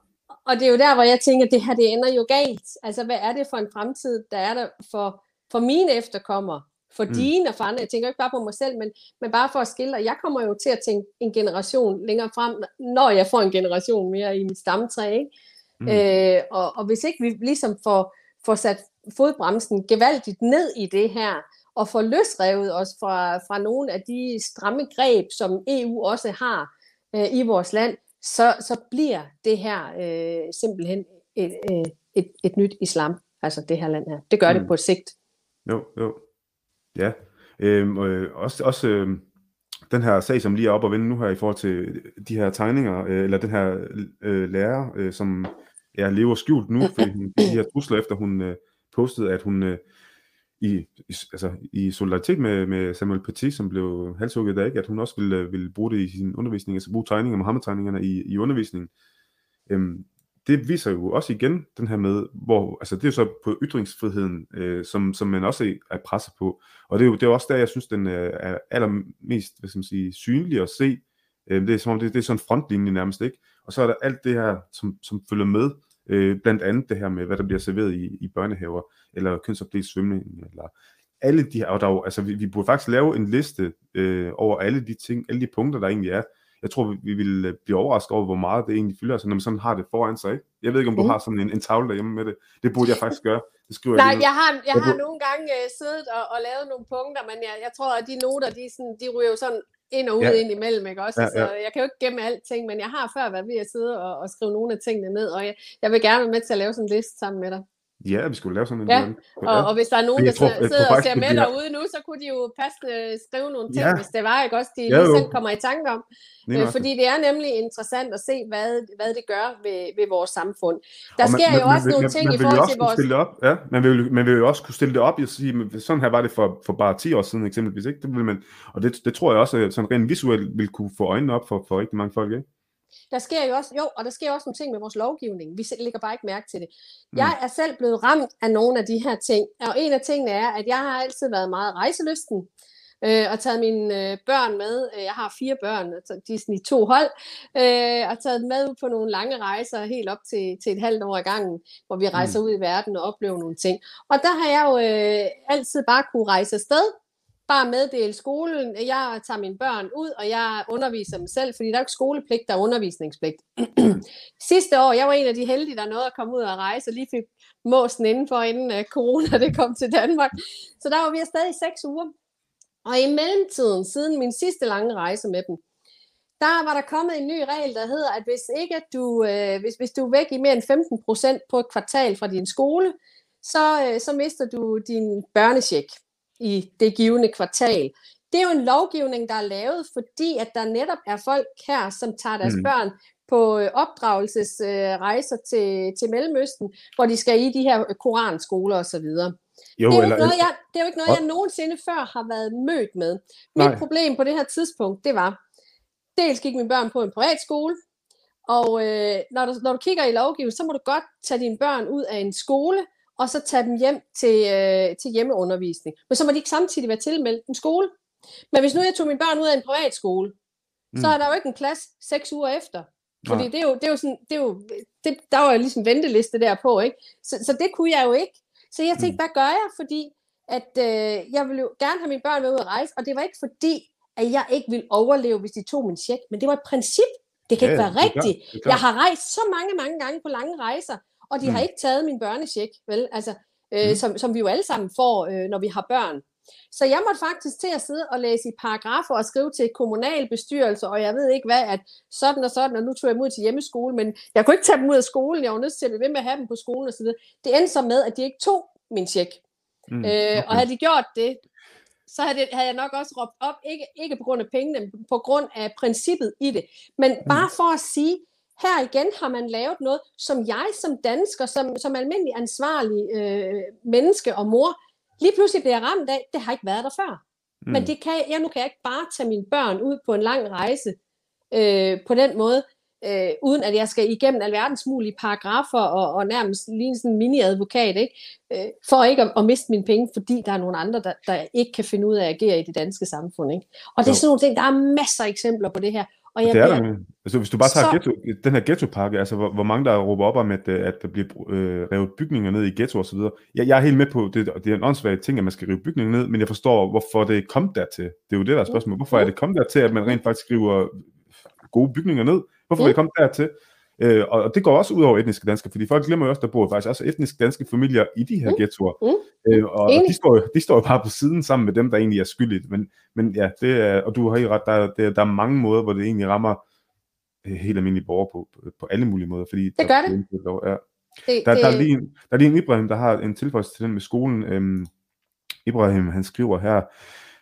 og det er jo der, hvor jeg tænker, at det her det ender jo galt. Altså, hvad er det for en fremtid, der er der for, for mine efterkommere? For mm. dine og for andre. Jeg tænker ikke bare på mig selv, men, men bare for at skille. Og jeg kommer jo til at tænke en generation længere frem, når jeg får en generation mere i mit stamtræ. Ikke? Mm. Øh, og, og hvis ikke vi ligesom får, får sat fodbremsen gevaldigt ned i det her, og får løsrevet os fra, fra nogle af de stramme greb, som EU også har øh, i vores land, så, så bliver det her øh, simpelthen et, et, et, et nyt islam, altså det her land her. Det gør mm. det på sigt. Jo, jo. Ja. Øhm, øh, også også øh, den her sag, som lige er op og vende nu her i forhold til de her tegninger, øh, eller den her øh, lærer, øh, som ja, lever skjult nu, fordi hun, de her trusler efter hun øh, postede, at hun øh, i, i, altså, i solidaritet med, med Samuel Paty, som blev halshugget der, ikke, at hun også ville, øh, ville bruge det i sin undervisning, altså bruge tegninger, Mohammed-tegningerne i, i undervisningen. Øhm, det viser jo også igen den her med, hvor, altså det er jo så på ytringsfriheden, øh, som, som man også er presset på, og det er jo det er også der, jeg synes, den øh, er allermest hvad skal man sige, synlig at se, øh, det er som om, det, det er sådan en frontlinje nærmest, ikke? Og så er der alt det her, som, som følger med, øh, blandt andet det her med, hvad der bliver serveret i, i børnehaver, eller kønsopdelt svømning, eller alle de her, og der jo, altså vi, vi burde faktisk lave en liste øh, over alle de ting, alle de punkter, der egentlig er, jeg tror, vi, vi vil øh, blive overrasket over, hvor meget det egentlig fylder, altså, når man sådan har det foran sig. Ikke? Jeg ved ikke, om du mm. har sådan en, en tavle derhjemme med det. Det burde jeg faktisk gøre. Det skriver Nej, jeg, jeg har, jeg har nogle gange uh, siddet og, og lavet nogle punkter, men jeg, jeg tror, at de noter, de, sådan, de ryger jo sådan ind og ud ja. ind imellem, ikke også? Ja, ja. Så jeg kan jo ikke gemme alting, men jeg har før været ved at sidde og, og skrive nogle af tingene ned, og jeg, jeg vil gerne være med til at lave sådan en liste sammen med dig. Ja, vi skulle lave sådan en ja. Og, og hvis der er nogen, der tror, sidder og ser med derude nu, så kunne de jo passende skrive nogle ting, ja. hvis det var, ikke også, de ja, lige selv kommer i tanke om. Øh, fordi det er nemlig interessant at se, hvad, hvad det gør ved, ved vores samfund. Der man, sker man, jo også man, nogle ting man, i forhold til vores... Stille op. Ja, man vil, man vil jo også kunne stille det op og sige, sådan her var det for, for bare 10 år siden eksempelvis. Ikke? Det vil man, og det, det tror jeg også, sådan rent visuelt vil kunne få øjnene op for, for rigtig mange folk. Ikke? Der sker jo også, jo, og der sker også nogle ting med vores lovgivning. Vi lægger bare ikke mærke til det. Mm. Jeg er selv blevet ramt af nogle af de her ting, og en af tingene er, at jeg har altid været meget rejselysten, øh, og taget mine øh, børn med. Øh, jeg har fire børn, de er sådan i to hold, øh, og taget dem med på nogle lange rejser, helt op til, til et halvt år i gangen, hvor vi rejser mm. ud i verden og oplever nogle ting. Og der har jeg jo øh, altid bare kunne rejse afsted, bare meddele skolen, at jeg tager mine børn ud, og jeg underviser dem selv, fordi der er ikke skolepligt, der er undervisningspligt. [clears throat] Sidste år, jeg var en af de heldige, der nåede at komme ud og rejse, og lige fik måsen indenfor, inden uh, corona det kom til Danmark. Så der var vi afsted i seks uger. Og i mellemtiden, siden min sidste lange rejse med dem, der var der kommet en ny regel, der hedder, at hvis ikke du, øh, hvis, hvis du er væk i mere end 15 procent på et kvartal fra din skole, så, øh, så mister du din børnecheck i det givende kvartal. Det er jo en lovgivning, der er lavet, fordi at der netop er folk her, som tager deres mm. børn på øh, opdragelsesrejser til, til Mellemøsten, hvor de skal i de her koranskoler osv. Jo, det, er eller, noget, jeg, det er jo ikke noget, jeg nogensinde før har været mødt med. Mit nej. problem på det her tidspunkt, det var, dels gik mine børn på en privatskole, og øh, når, du, når du kigger i lovgivningen, så må du godt tage dine børn ud af en skole, og så tage dem hjem til, øh, til hjemmeundervisning. Men så må de ikke samtidig være tilmeldt en skole. Men hvis nu jeg tog mine børn ud af en privatskole, mm. så er der jo ikke en plads seks uger efter. Fordi det er jo, det er jo sådan, det er jo, det, der var jo ligesom venteliste der på, ikke? Så, så det kunne jeg jo ikke. Så jeg tænkte, mm. hvad gør jeg? Fordi at øh, jeg ville jo gerne have mine børn med ud at rejse, og det var ikke fordi, at jeg ikke ville overleve, hvis de tog min check, men det var et princip. Det kan ja, ikke være rigtigt. Jeg har rejst så mange, mange gange på lange rejser, og de mm. har ikke taget min børnecheck, vel? Altså, øh, mm. som, som vi jo alle sammen får, øh, når vi har børn. Så jeg måtte faktisk til at sidde og læse i paragrafer og skrive til kommunalbestyrelser, og jeg ved ikke hvad, at sådan og sådan, og nu tog jeg dem ud til hjemmeskole, men jeg kunne ikke tage dem ud af skolen, jeg var nødt til at blive ved med at have dem på skolen osv. Det endte så med, at de ikke tog min check. Mm, okay. øh, og havde de gjort det, så havde, det, havde jeg nok også råbt op, ikke, ikke på grund af pengene, men på grund af princippet i det. Men mm. bare for at sige, her igen har man lavet noget, som jeg som dansker, som, som almindelig ansvarlig øh, menneske og mor, lige pludselig bliver ramt af, det har ikke været der før. Mm. Men det kan, jeg, nu kan jeg ikke bare tage mine børn ud på en lang rejse øh, på den måde. øh, uden at jeg skal igennem alverdens mulige paragrafer og, og nærmest lige sådan en mini-advokat, ikke? Øh, for ikke at, at miste mine penge, fordi der er nogle andre, der, der ikke kan finde ud af at agere i det danske samfund. Ikke? Og det er sådan nogle ting, der er masser af eksempler på det her. Og jeg det er der. Altså, hvis du bare tager så... ghetto, den her ghettopakke, altså hvor, hvor mange der råber op om, at, øh, at der bliver øh, revet bygninger ned i ghetto og så videre. Jeg, jeg er helt med på, det, det er en åndssvagt ting, at man skal rive bygninger ned, men jeg forstår, hvorfor det kommet dertil. Det er jo det, der er spørgsmålet. Hvorfor er det kommet dertil, at man rent faktisk river gode bygninger ned? Hvorfor mm. er det kommet dertil? Øh, og det går også ud over etniske danskere, fordi folk glemmer jo også, der bor faktisk også etniske danske familier i de her mm. ghettoer. Mm. Øh, og de står, de står jo bare på siden sammen med dem, der egentlig er skyldige. Men, men ja, det er, og du har helt ret, der, der, der er mange måder, hvor det egentlig rammer øh, helt almindelige borgere på, på alle mulige måder. Fordi det gør det. Lov, ja. det, der, det... Der, er lige, der er lige en Ibrahim, der har en tilføjelse til den med skolen. Øhm, Ibrahim, han skriver her,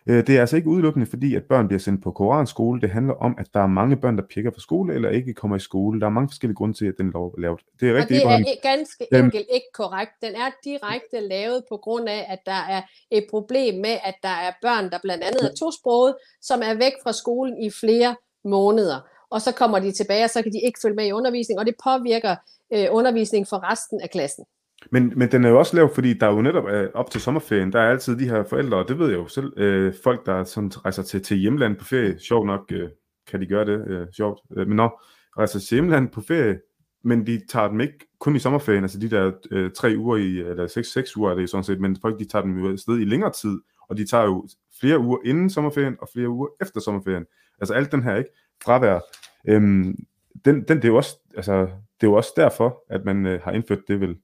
det er altså ikke udelukkende fordi, at børn bliver sendt på koranskole. Det handler om, at der er mange børn, der pikker fra skole eller ikke kommer i skole. Der er mange forskellige grunde til, at den lov er lavet. Det er, rigtig, og det er ganske dem. enkelt ikke korrekt. Den er direkte lavet på grund af, at der er et problem med, at der er børn, der blandt andet er tosproget, som er væk fra skolen i flere måneder. Og så kommer de tilbage, og så kan de ikke følge med i undervisning, og det påvirker øh, undervisning for resten af klassen. Men, men den er jo også lav, fordi der er jo netop øh, op til sommerferien, der er altid de her forældre, og det ved jeg jo selv, øh, folk, der sådan rejser til, til hjemland på ferie, sjovt nok øh, kan de gøre det, øh, sjovt, øh, men når rejser til hjemland på ferie, men de tager dem ikke kun i sommerferien, altså de der øh, tre uger i, eller seks, seks uger er det sådan set, men folk de tager dem jo afsted i længere tid, og de tager jo flere uger inden sommerferien, og flere uger efter sommerferien. Altså alt den her, ikke? Fravær. Øhm, den, den, det er jo også, altså, det er jo også derfor, at man øh, har indført det vel.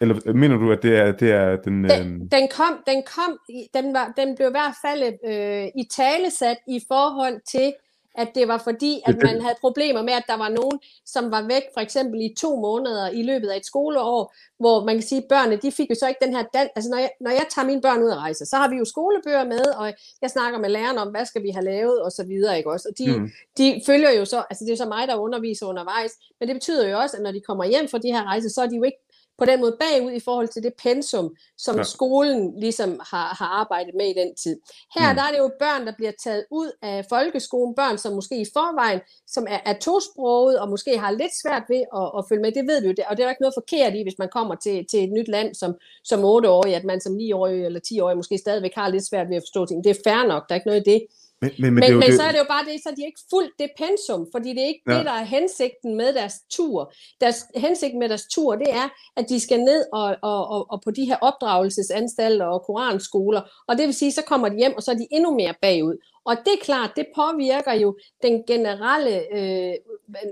Eller mener du, at det er, det er den... Den, øh... den kom, den kom, den, var, den blev i hvert fald øh, i talesat i forhold til, at det var fordi, at man havde problemer med, at der var nogen, som var væk for eksempel i to måneder i løbet af et skoleår, hvor man kan sige, at børnene, de fik jo så ikke den her, dan altså når jeg, når jeg tager mine børn ud at rejse, så har vi jo skolebøger med, og jeg snakker med læreren om, hvad skal vi have lavet, og så videre, ikke også? Og de, mm. de følger jo så, altså det er så mig, der underviser undervejs, men det betyder jo også, at når de kommer hjem fra de her rejser, så er de jo ikke på den måde bagud i forhold til det pensum, som ja. skolen ligesom har, har arbejdet med i den tid. Her mm. der er det jo børn, der bliver taget ud af folkeskolen, børn som måske i forvejen, som er, er tosproget og måske har lidt svært ved at, at følge med, det ved vi jo, og det er der ikke noget forkert i, hvis man kommer til, til et nyt land som, som 8-årig, at man som 9-årig eller 10-årig måske stadigvæk har lidt svært ved at forstå ting. Det er fair nok, der er ikke noget i det. Men, men, men, men, det men det... så er det jo bare det, så de ikke fuldt det pensum, fordi det er ikke ja. det, der er hensigten med deres tur. Deres hensigt med deres tur, det er, at de skal ned og, og, og, og på de her opdragelsesanstalter og koranskoler, og det vil sige, så kommer de hjem, og så er de endnu mere bagud. Og det er klart, det påvirker jo den generelle øh,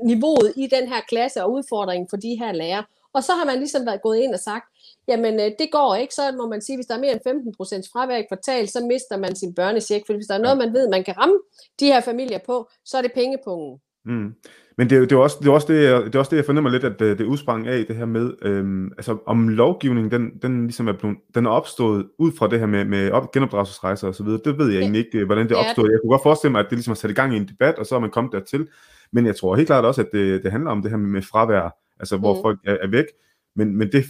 niveauet i den her klasse og udfordringen for de her lærere. Og så har man ligesom været gået ind og sagt, jamen øh, det går ikke, så må man sige, hvis der er mere end 15 procents fravær i kvartal, så mister man sin børnesjek, for hvis der er noget, man ved, man kan ramme de her familier på, så er det pengepungen. Mm. Men det, det, er også, det, er også det, jeg, det er også det, jeg fornemmer lidt, at det, det udsprang af det her med, øhm, altså om lovgivningen, den, den ligesom er blevet, den er opstået ud fra det her med, med op, genopdragelsesrejser og så videre. Det ved jeg det, egentlig ikke, hvordan det er opstået. Jeg kunne godt forestille mig, at det ligesom har sat i gang i en debat, og så er man kommet dertil. Men jeg tror helt klart også, at det, det handler om det her med, med fravær, altså hvor mm. folk er, er væk. Men, men det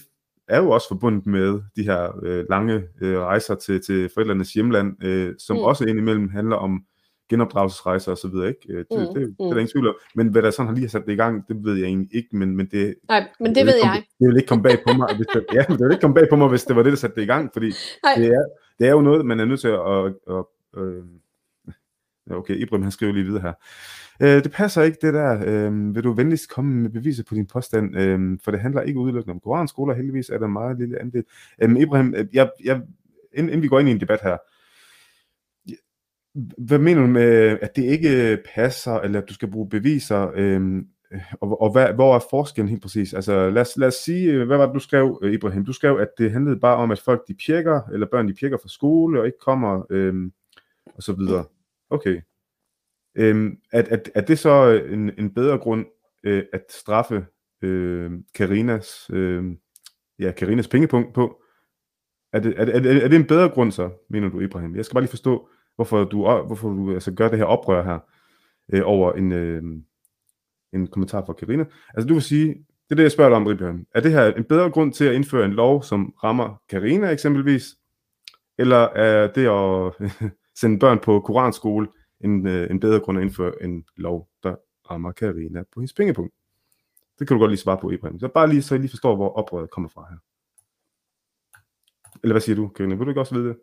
er jo også forbundet med de her øh, lange øh, rejser til, til forældrenes hjemland, øh, som mm. også indimellem handler om genopdragelsesrejser og så videre, ikke? Det, mm. det, det, det er der mm. ingen tvivl om. Men hvad der sådan har lige sat det i gang, det ved jeg egentlig ikke, men, men det... Nej, men det, det ved jeg. det vil ikke komme bag på mig, hvis det, ja, det vil ikke komme bag på mig, hvis det var det, der satte det i gang, fordi det er, det er jo noget, man er nødt til at... at, at, at øh, okay, Ibrahim han skriver lige videre her. Øh, det passer ikke det der. Øh, vil du venligst komme med beviser på din påstand? Øh, for det handler ikke udelukkende om koranskoler. Heldigvis er der meget lille andel. Øhm, øh, Ibrahim, jeg, jeg, inden, inden vi går ind i en debat her, hvad mener du med, at det ikke passer, eller at du skal bruge beviser? Øh, og, og hvad, hvor er forskellen helt præcis? Altså lad os, lad os sige, hvad var det du skrev, øh, Ibrahim? Du skrev, at det handlede bare om, at folk de pjekker, eller børn de pjekker fra skole, og ikke kommer, øh, og så videre. Okay. Øhm, at, at, at det så en, en bedre grund øh, at straffe øh, Karinas, øh, ja, Karinas pengepunkt på? Er det, er, det, er det en bedre grund så, mener du, Ibrahim? Jeg skal bare lige forstå, hvorfor du, hvorfor du altså, gør det her oprør her øh, over en, øh, en kommentar fra Karina. Altså du vil sige, det er det, jeg spørger dig om, Ibrahim. Er det her en bedre grund til at indføre en lov, som rammer Karina eksempelvis? Eller er det at [laughs] sende børn på koranskole en, øh, en bedre grund at indføre en lov, der rammer Karina på hendes pengepunkt? Det kan du godt lige svare på, Ibrahim. Så bare lige, så jeg lige forstår, hvor oprøret kommer fra her. Eller hvad siger du, Karina? Vil du ikke også vide det?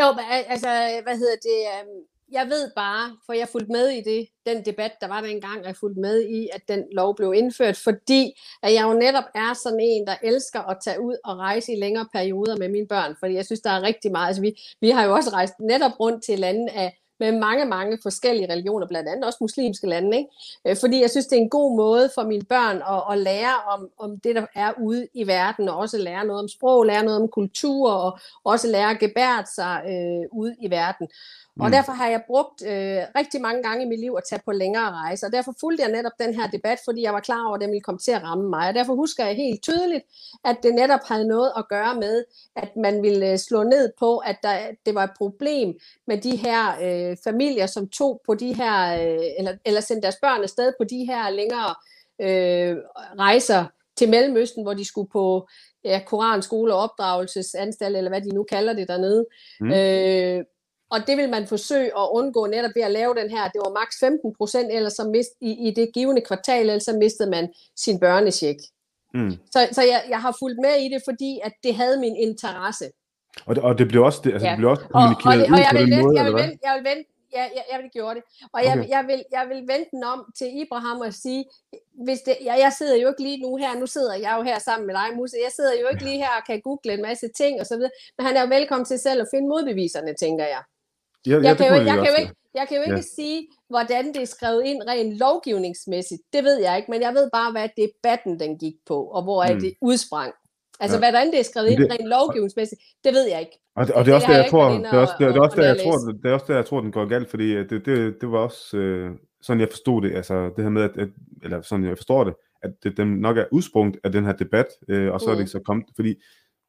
Jo, altså, hvad hedder det? Um, jeg ved bare, for jeg fulgte med i det, den debat, der var dengang, og jeg fulgte med i, at den lov blev indført, fordi at jeg jo netop er sådan en, der elsker at tage ud og rejse i længere perioder med mine børn, fordi jeg synes, der er rigtig meget. Altså, vi, vi har jo også rejst netop rundt til lande af med mange, mange forskellige religioner, blandt andet også muslimske lande. Ikke? Øh, fordi jeg synes, det er en god måde for mine børn at, at lære om, om det, der er ude i verden, og også lære noget om sprog, lære noget om kultur, og også lære at gebære sig øh, ude i verden. Og mm. derfor har jeg brugt øh, rigtig mange gange i mit liv at tage på længere rejser. Og derfor fulgte jeg netop den her debat, fordi jeg var klar over, at den ville komme til at ramme mig. Og derfor husker jeg helt tydeligt, at det netop havde noget at gøre med, at man ville øh, slå ned på, at der, det var et problem med de her øh, familier, som tog på de her, øh, eller, eller sendte deres børn afsted på de her længere øh, rejser til Mellemøsten, hvor de skulle på ja, koranskole og opdragelsesanstalt, eller hvad de nu kalder det dernede. Mm. Øh, og det vil man forsøge at undgå netop ved at lave den her, det var maks 15 procent, eller så mist, i, i det givende kvartal, eller så mistede man sin børnecheck. Mm. Så, så jeg, jeg har fulgt med i det, fordi at det havde min interesse. Og det, og det blev også, det, altså, ja. det blev også kommunikeret og, og det, og ud på den vente, måde, jeg vil, vente, jeg vil vente, ja, jeg, jeg vil gøre det. Og okay. jeg, jeg, vil, jeg vil vente den om til Ibrahim og sige, hvis det, jeg, jeg sidder jo ikke lige nu her, nu sidder jeg jo her sammen med dig, Musse, jeg sidder jo ikke lige her og kan google en masse ting og så videre, men han er jo velkommen til selv at finde modbeviserne, tænker jeg. Ja, jeg, kan jo, jeg, kan jo ikke, jeg kan jo ikke ja. sige, hvordan det er skrevet ind rent lovgivningsmæssigt. Det ved jeg ikke, men jeg ved bare, hvad debatten den gik på, og hvor mm. det udsprang. Altså, ja. hvordan det er skrevet ind rent lovgivningsmæssigt, det ved jeg ikke. Og det, og det er også der, jeg tror, det er også, det, er også der, jeg tror, det er også der, jeg tror, den går galt, fordi det, det, det var også øh, sådan, jeg forstod det, altså det her med, at, at eller sådan, jeg forstår det, at det, den nok er udsprunget af den her debat, øh, og så mm. er det så kommet, fordi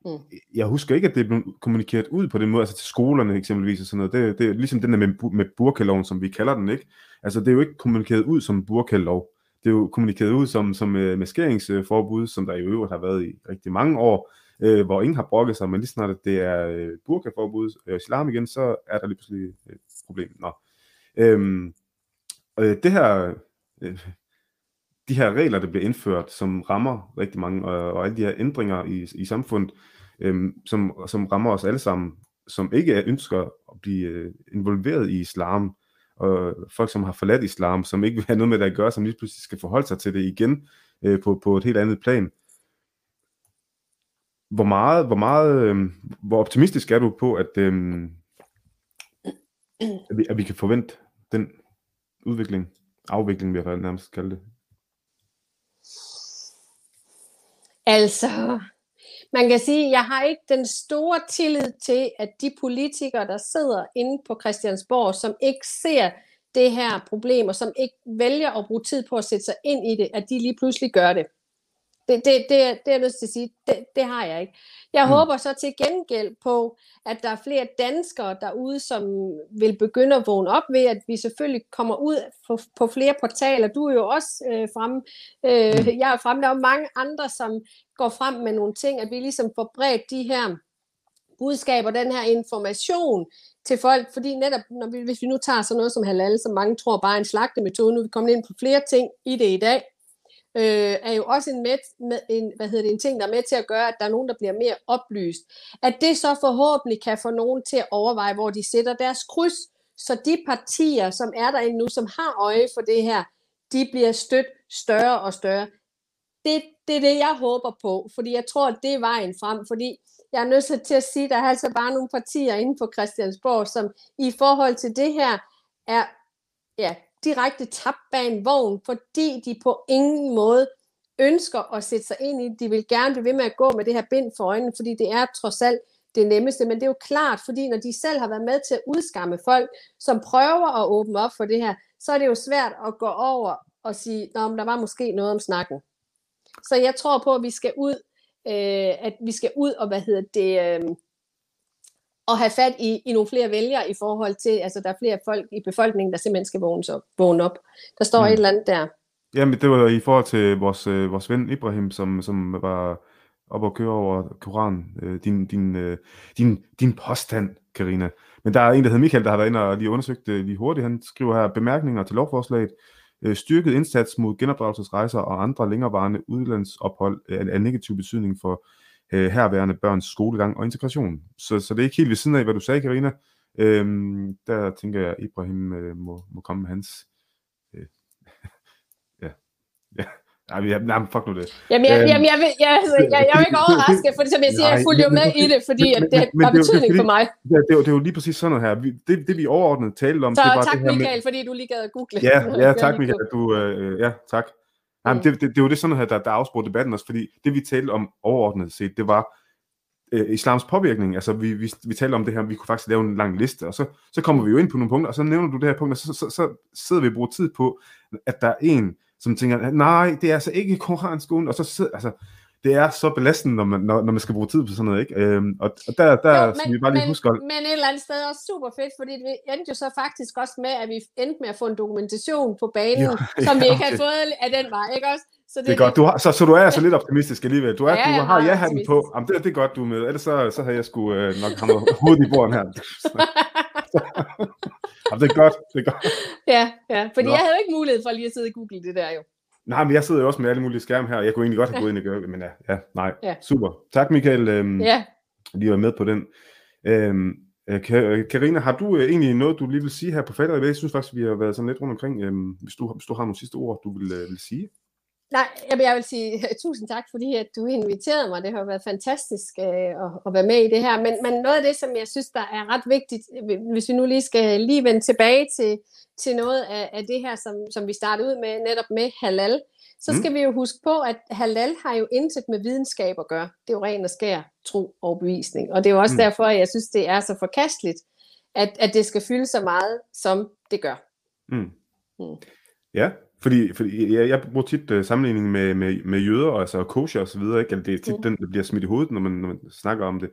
Mm. Jeg husker ikke, at det blev kommunikeret ud på den måde, altså til skolerne eksempelvis og sådan noget. Det, det er ligesom den der med, med burkaloven, som vi kalder den, ikke? Altså det er jo ikke kommunikeret ud som burkalov. Det er jo kommunikeret ud som, som uh, maskeringsforbud, som der i øvrigt har været i rigtig mange år, uh, hvor ingen har brokket sig, men lige snart det er uh, burkaforbud og uh, islam igen, så er der lige pludselig et problem. Nå. Øhm, øh, det her, Øh, de her regler, der bliver indført, som rammer rigtig mange, og, og alle de her ændringer i, i samfundet, øhm, som, som rammer os alle sammen, som ikke ønsker at blive øh, involveret i islam, og folk, som har forladt islam, som ikke vil have noget med det at gøre, som lige pludselig skal forholde sig til det igen øh, på, på et helt andet plan. Hvor meget, hvor meget, øh, hvor optimistisk er du på, at, øh, at, vi, at vi kan forvente den udvikling, afvikling, vi har nærmest kalde det? Altså, man kan sige, at jeg har ikke den store tillid til, at de politikere, der sidder inde på Christiansborg, som ikke ser det her problem, og som ikke vælger at bruge tid på at sætte sig ind i det, at de lige pludselig gør det. Det, det, det, det er jeg nødt til at sige, det, det har jeg ikke. Jeg mm. håber så til gengæld på, at der er flere danskere derude, som vil begynde at vågne op ved, at vi selvfølgelig kommer ud på, på flere portaler. Du er jo også øh, fremme. Øh, mm. Jeg er fremme. Der er mange andre, som går frem med nogle ting, at vi ligesom får bredt de her budskaber, den her information til folk, fordi netop, når vi, hvis vi nu tager sådan noget som halal, som mange tror bare er en slagtemetode, nu er vi kommet ind på flere ting i det i dag, øh, er jo også en, med, med, en, hvad hedder det, en ting, der er med til at gøre, at der er nogen, der bliver mere oplyst. At det så forhåbentlig kan få nogen til at overveje, hvor de sætter deres kryds, så de partier, som er der nu, som har øje for det her, de bliver stødt større og større. Det, det er det, jeg håber på, fordi jeg tror, at det er vejen frem, fordi jeg er nødt til at sige, at der er altså bare nogle partier inde på Christiansborg, som i forhold til det her er ja, direkte tabt bag en vogn, fordi de på ingen måde ønsker at sætte sig ind i De vil gerne blive ved med at gå med det her bind for øjnene, fordi det er trods alt det nemmeste. Men det er jo klart, fordi når de selv har været med til at udskamme folk, som prøver at åbne op for det her, så er det jo svært at gå over og sige, at der var måske noget om snakken. Så jeg tror på, at vi skal ud, øh, at vi skal ud og hvad hedder det, øh, at have fat i, i nogle flere vælgere i forhold til, altså der er flere folk i befolkningen, der simpelthen skal vågne op. Vågne op. Der står mm. et eller andet der. Jamen det var i forhold til vores, øh, vores ven Ibrahim, som, som var op og køre over Koran. Øh, din, din, øh, din, din påstand, Karina. Men der er en, der hedder Michael, der har været inde og lige undersøgt det lige hurtigt. Han skriver her bemærkninger til lovforslaget. øh, styrket indsats mod genopdragelsesrejser og andre længerevarende udlandsophold af, af negativ betydning for øh, herværende børns skolegang og integration. Så, så det er ikke helt ved siden af, hvad du sagde, Karina. Øhm, der tænker jeg, at Ibrahim øh, må, må komme med hans... Øh, [laughs] ja, ja. Nej, men, nej, men fuck nu det. Jamen, jeg, øhm, jamen, jeg, vil, jeg, altså, jeg, jeg er ikke [laughs] overrasket, for som jeg siger, jeg fulgte jo med i det, fordi at det har betydning for mig. Det, er, det er jo lige præcis sådan noget her. Vi, det, det vi overordnet talte om, så, det var tak, det her Michael, med... fordi du lige gad at google. Ja, [laughs] ja tak Michael, du, øh, ja, tak. Nej, men det, det, det er jo det sådan her, der, der afspurgte debatten også, fordi det vi talte om overordnet set, det var øh, islams påvirkning. Altså vi, vi, vi talte om det her, vi kunne faktisk lave en lang liste, og så, så kommer vi jo ind på nogle punkter, og så nævner du det her punkt, og så, så, så sidder vi og bruger tid på, at der er en, som tænker, nej, det er altså ikke koranskolen, og så sidder, altså, det er så belastende, når man, når, når man skal bruge tid på sådan noget, ikke? Øhm, og, og der, der jo, men, vi bare lige men, huske... Men et eller andet sted også super fedt, fordi vi endte jo så faktisk også med, at vi endte med at få en dokumentation på banen, ja, [laughs] som vi ikke okay. havde fået af den vej, ikke også? Så det, det er godt. Du har, så, så du er altså lidt optimistisk alligevel. Du, er, ja, du har ja-hatten på. Jamen, det, det er godt, du er med. Ellers så, så havde jeg sgu øh, nok hamret hovedet i borden her. [laughs] Jamen, det er godt. Det er godt. Ja, ja. Fordi Nå. jeg havde jo ikke mulighed for lige at sidde og google det der jo. Nej, men jeg sidder jo også med alle mulige skærme her. Jeg kunne egentlig godt have gået ind og gøre det, men ja, ja nej. Ja. Super. Tak, Michael. Øhm, ja. Lige var med på den. Øhm, Karina, har du øh, egentlig noget, du lige vil sige her på faldet? Jeg synes faktisk, vi har været sådan lidt rundt omkring, øhm, hvis, du, hvis du har nogle sidste ord, du vil, øh, vil sige. Nej, jeg, jeg vil sige [laughs] tusind tak, fordi at du inviterede mig. Det har været fantastisk øh, at, at være med i det her. Men, men noget af det, som jeg synes, der er ret vigtigt, hvis vi nu lige skal lige vende tilbage til, til noget af, af det her, som, som vi startede ud med, netop med halal, så skal mm. vi jo huske på, at halal har jo intet med videnskab at gøre. Det er jo ren og skær tro og bevisning. Og det er jo også mm. derfor, at jeg synes, det er så forkasteligt, at, at det skal fylde så meget, som det gør. Mm. Mm. Ja, fordi, fordi jeg, jeg bruger tit uh, sammenligning med, med, med jøder, altså kosher og så videre, ikke? det er tit mm. den, der bliver smidt i hovedet, når man, når man snakker om det.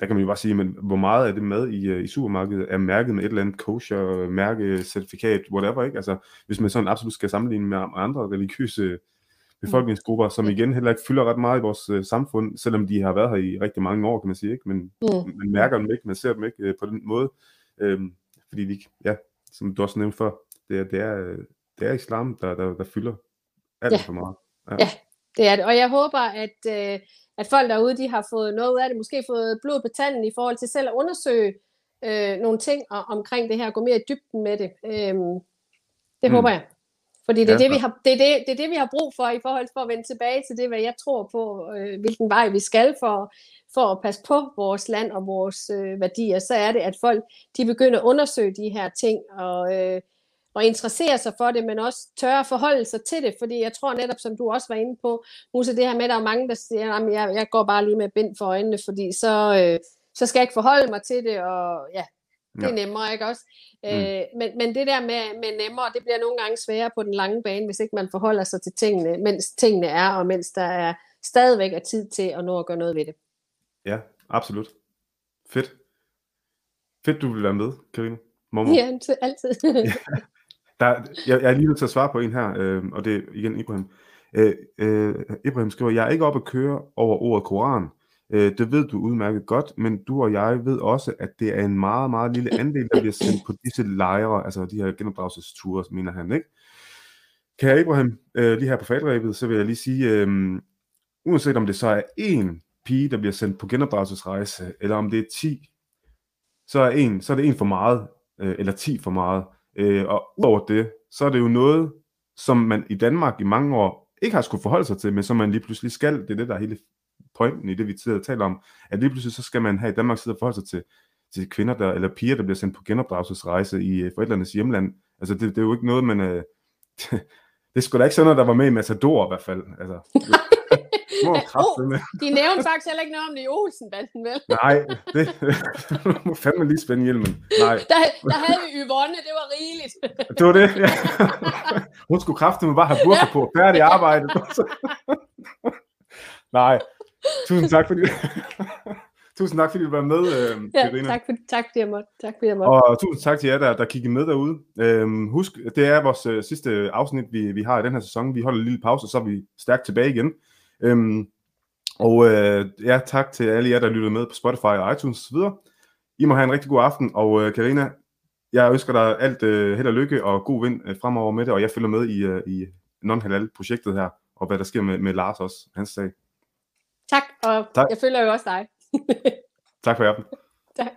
Der kan man jo bare sige, men hvor meget af det mad i, uh, i supermarkedet er mærket med et eller andet kosher, mærke, certifikat, whatever, ikke? Altså, hvis man sådan absolut skal sammenligne med andre religiøse befolkningsgrupper, som igen heller ikke fylder ret meget i vores uh, samfund, selvom de har været her i rigtig mange år, kan man sige, ikke? Men mm. man mærker dem ikke, man ser dem ikke uh, på den måde, øhm, fordi de, ja, som du også nævnte før, det er, det er, det er islam, der, der, der fylder alt ja. for meget. Ja. ja, det er det. Og jeg håber, at, øh, at folk derude, de har fået noget af det, måske fået blod på tanden i forhold til selv at undersøge øh, nogle ting og, omkring det her, gå mere i dybden med det. Øhm, det mm. håber jeg. Fordi det er, ja, det, vi har, det, er det, det er det, vi har brug for i forhold til at vende tilbage til det, hvad jeg tror på, øh, hvilken vej vi skal for, for at passe på vores land og vores øh, værdier. Så er det, at folk de begynder at undersøge de her ting og øh, og interessere sig for det, men også tør at forholde sig til det, fordi jeg tror netop, som du også var inde på, Musa, det her med, at der er mange, der siger, at jeg, jeg går bare lige med bind for øjnene, fordi så, øh, så skal jeg ikke forholde mig til det, og ja, det er ja. nemmere, ikke også? Mm. Øh, men, men det der med, med nemmere, det bliver nogle gange sværere på den lange bane, hvis ikke man forholder sig til tingene, mens tingene er, og mens der er stadigvæk er tid til at nå at gøre noget ved det. Ja, absolut. Fedt. Fedt, du vil være med, Karine. Mormor. Ja, altid. ja. [laughs] Der, jeg, jeg er lige nødt til at svare på en her, øh, og det er igen Ibrahim. Øh, øh, Ibrahim skriver, jeg er ikke oppe at køre over ordet Koran. Øh, det ved du udmærket godt, men du og jeg ved også, at det er en meget, meget lille andel, der bliver sendt på disse lejre, altså de her genopdragelsesture, mener han, ikke? Kære Ibrahim, øh, lige her på fagdrebet, så vil jeg lige sige, øh, uanset om det så er én pige, der bliver sendt på genopdragelsesrejse, eller om det er 10, så er, en, så er det en for meget, øh, eller 10 for meget. Øh, og udover det, så er det jo noget, som man i Danmark i mange år ikke har skulle forholde sig til, men som man lige pludselig skal. Det er det, der er hele pointen i det, vi tidligere taler om. At lige pludselig så skal man her i Danmark sidde og forholde sig til, til kvinder, der, eller piger, der bliver sendt på genopdragelsesrejse i øh, forældrenes hjemland. Altså det, det er jo ikke noget, man... Øh, [laughs] det skulle da ikke sådan noget, der var med i Matador i hvert fald. Altså, [laughs] Må oh, med. de nævnte faktisk heller ikke noget om det i Olsen-banden, vel? Nej, det [laughs] må fandme lige spænde hjelmen. Nej. Der, der havde vi Yvonne, det var rigeligt. det var det, ja. [laughs] Hun skulle kraftedeme bare have burka på, færdig arbejde. [laughs] Nej, tusind tak fordi... Tusind tak, fordi du var med, øh, ja, Tak, for, tak, fordi jeg måtte. Tak, fordi jeg måtte. Og tusind tak til jer, der, der kiggede med derude. Øhm, husk, det er vores øh, sidste afsnit, vi, vi har i den her sæson. Vi holder en lille pause, og så er vi stærkt tilbage igen. Øhm, og øh, ja, tak til alle jer, der lyttede med på Spotify og iTunes osv. I må have en rigtig god aften, og øh, Karina, jeg ønsker dig alt øh, held og lykke og god vind øh, fremover med det, og jeg følger med i, øh, i non-halal-projektet her, og hvad der sker med, med Lars også, hans sag. Tak, og tak. jeg følger jo også dig. [laughs] tak for jer. Tak.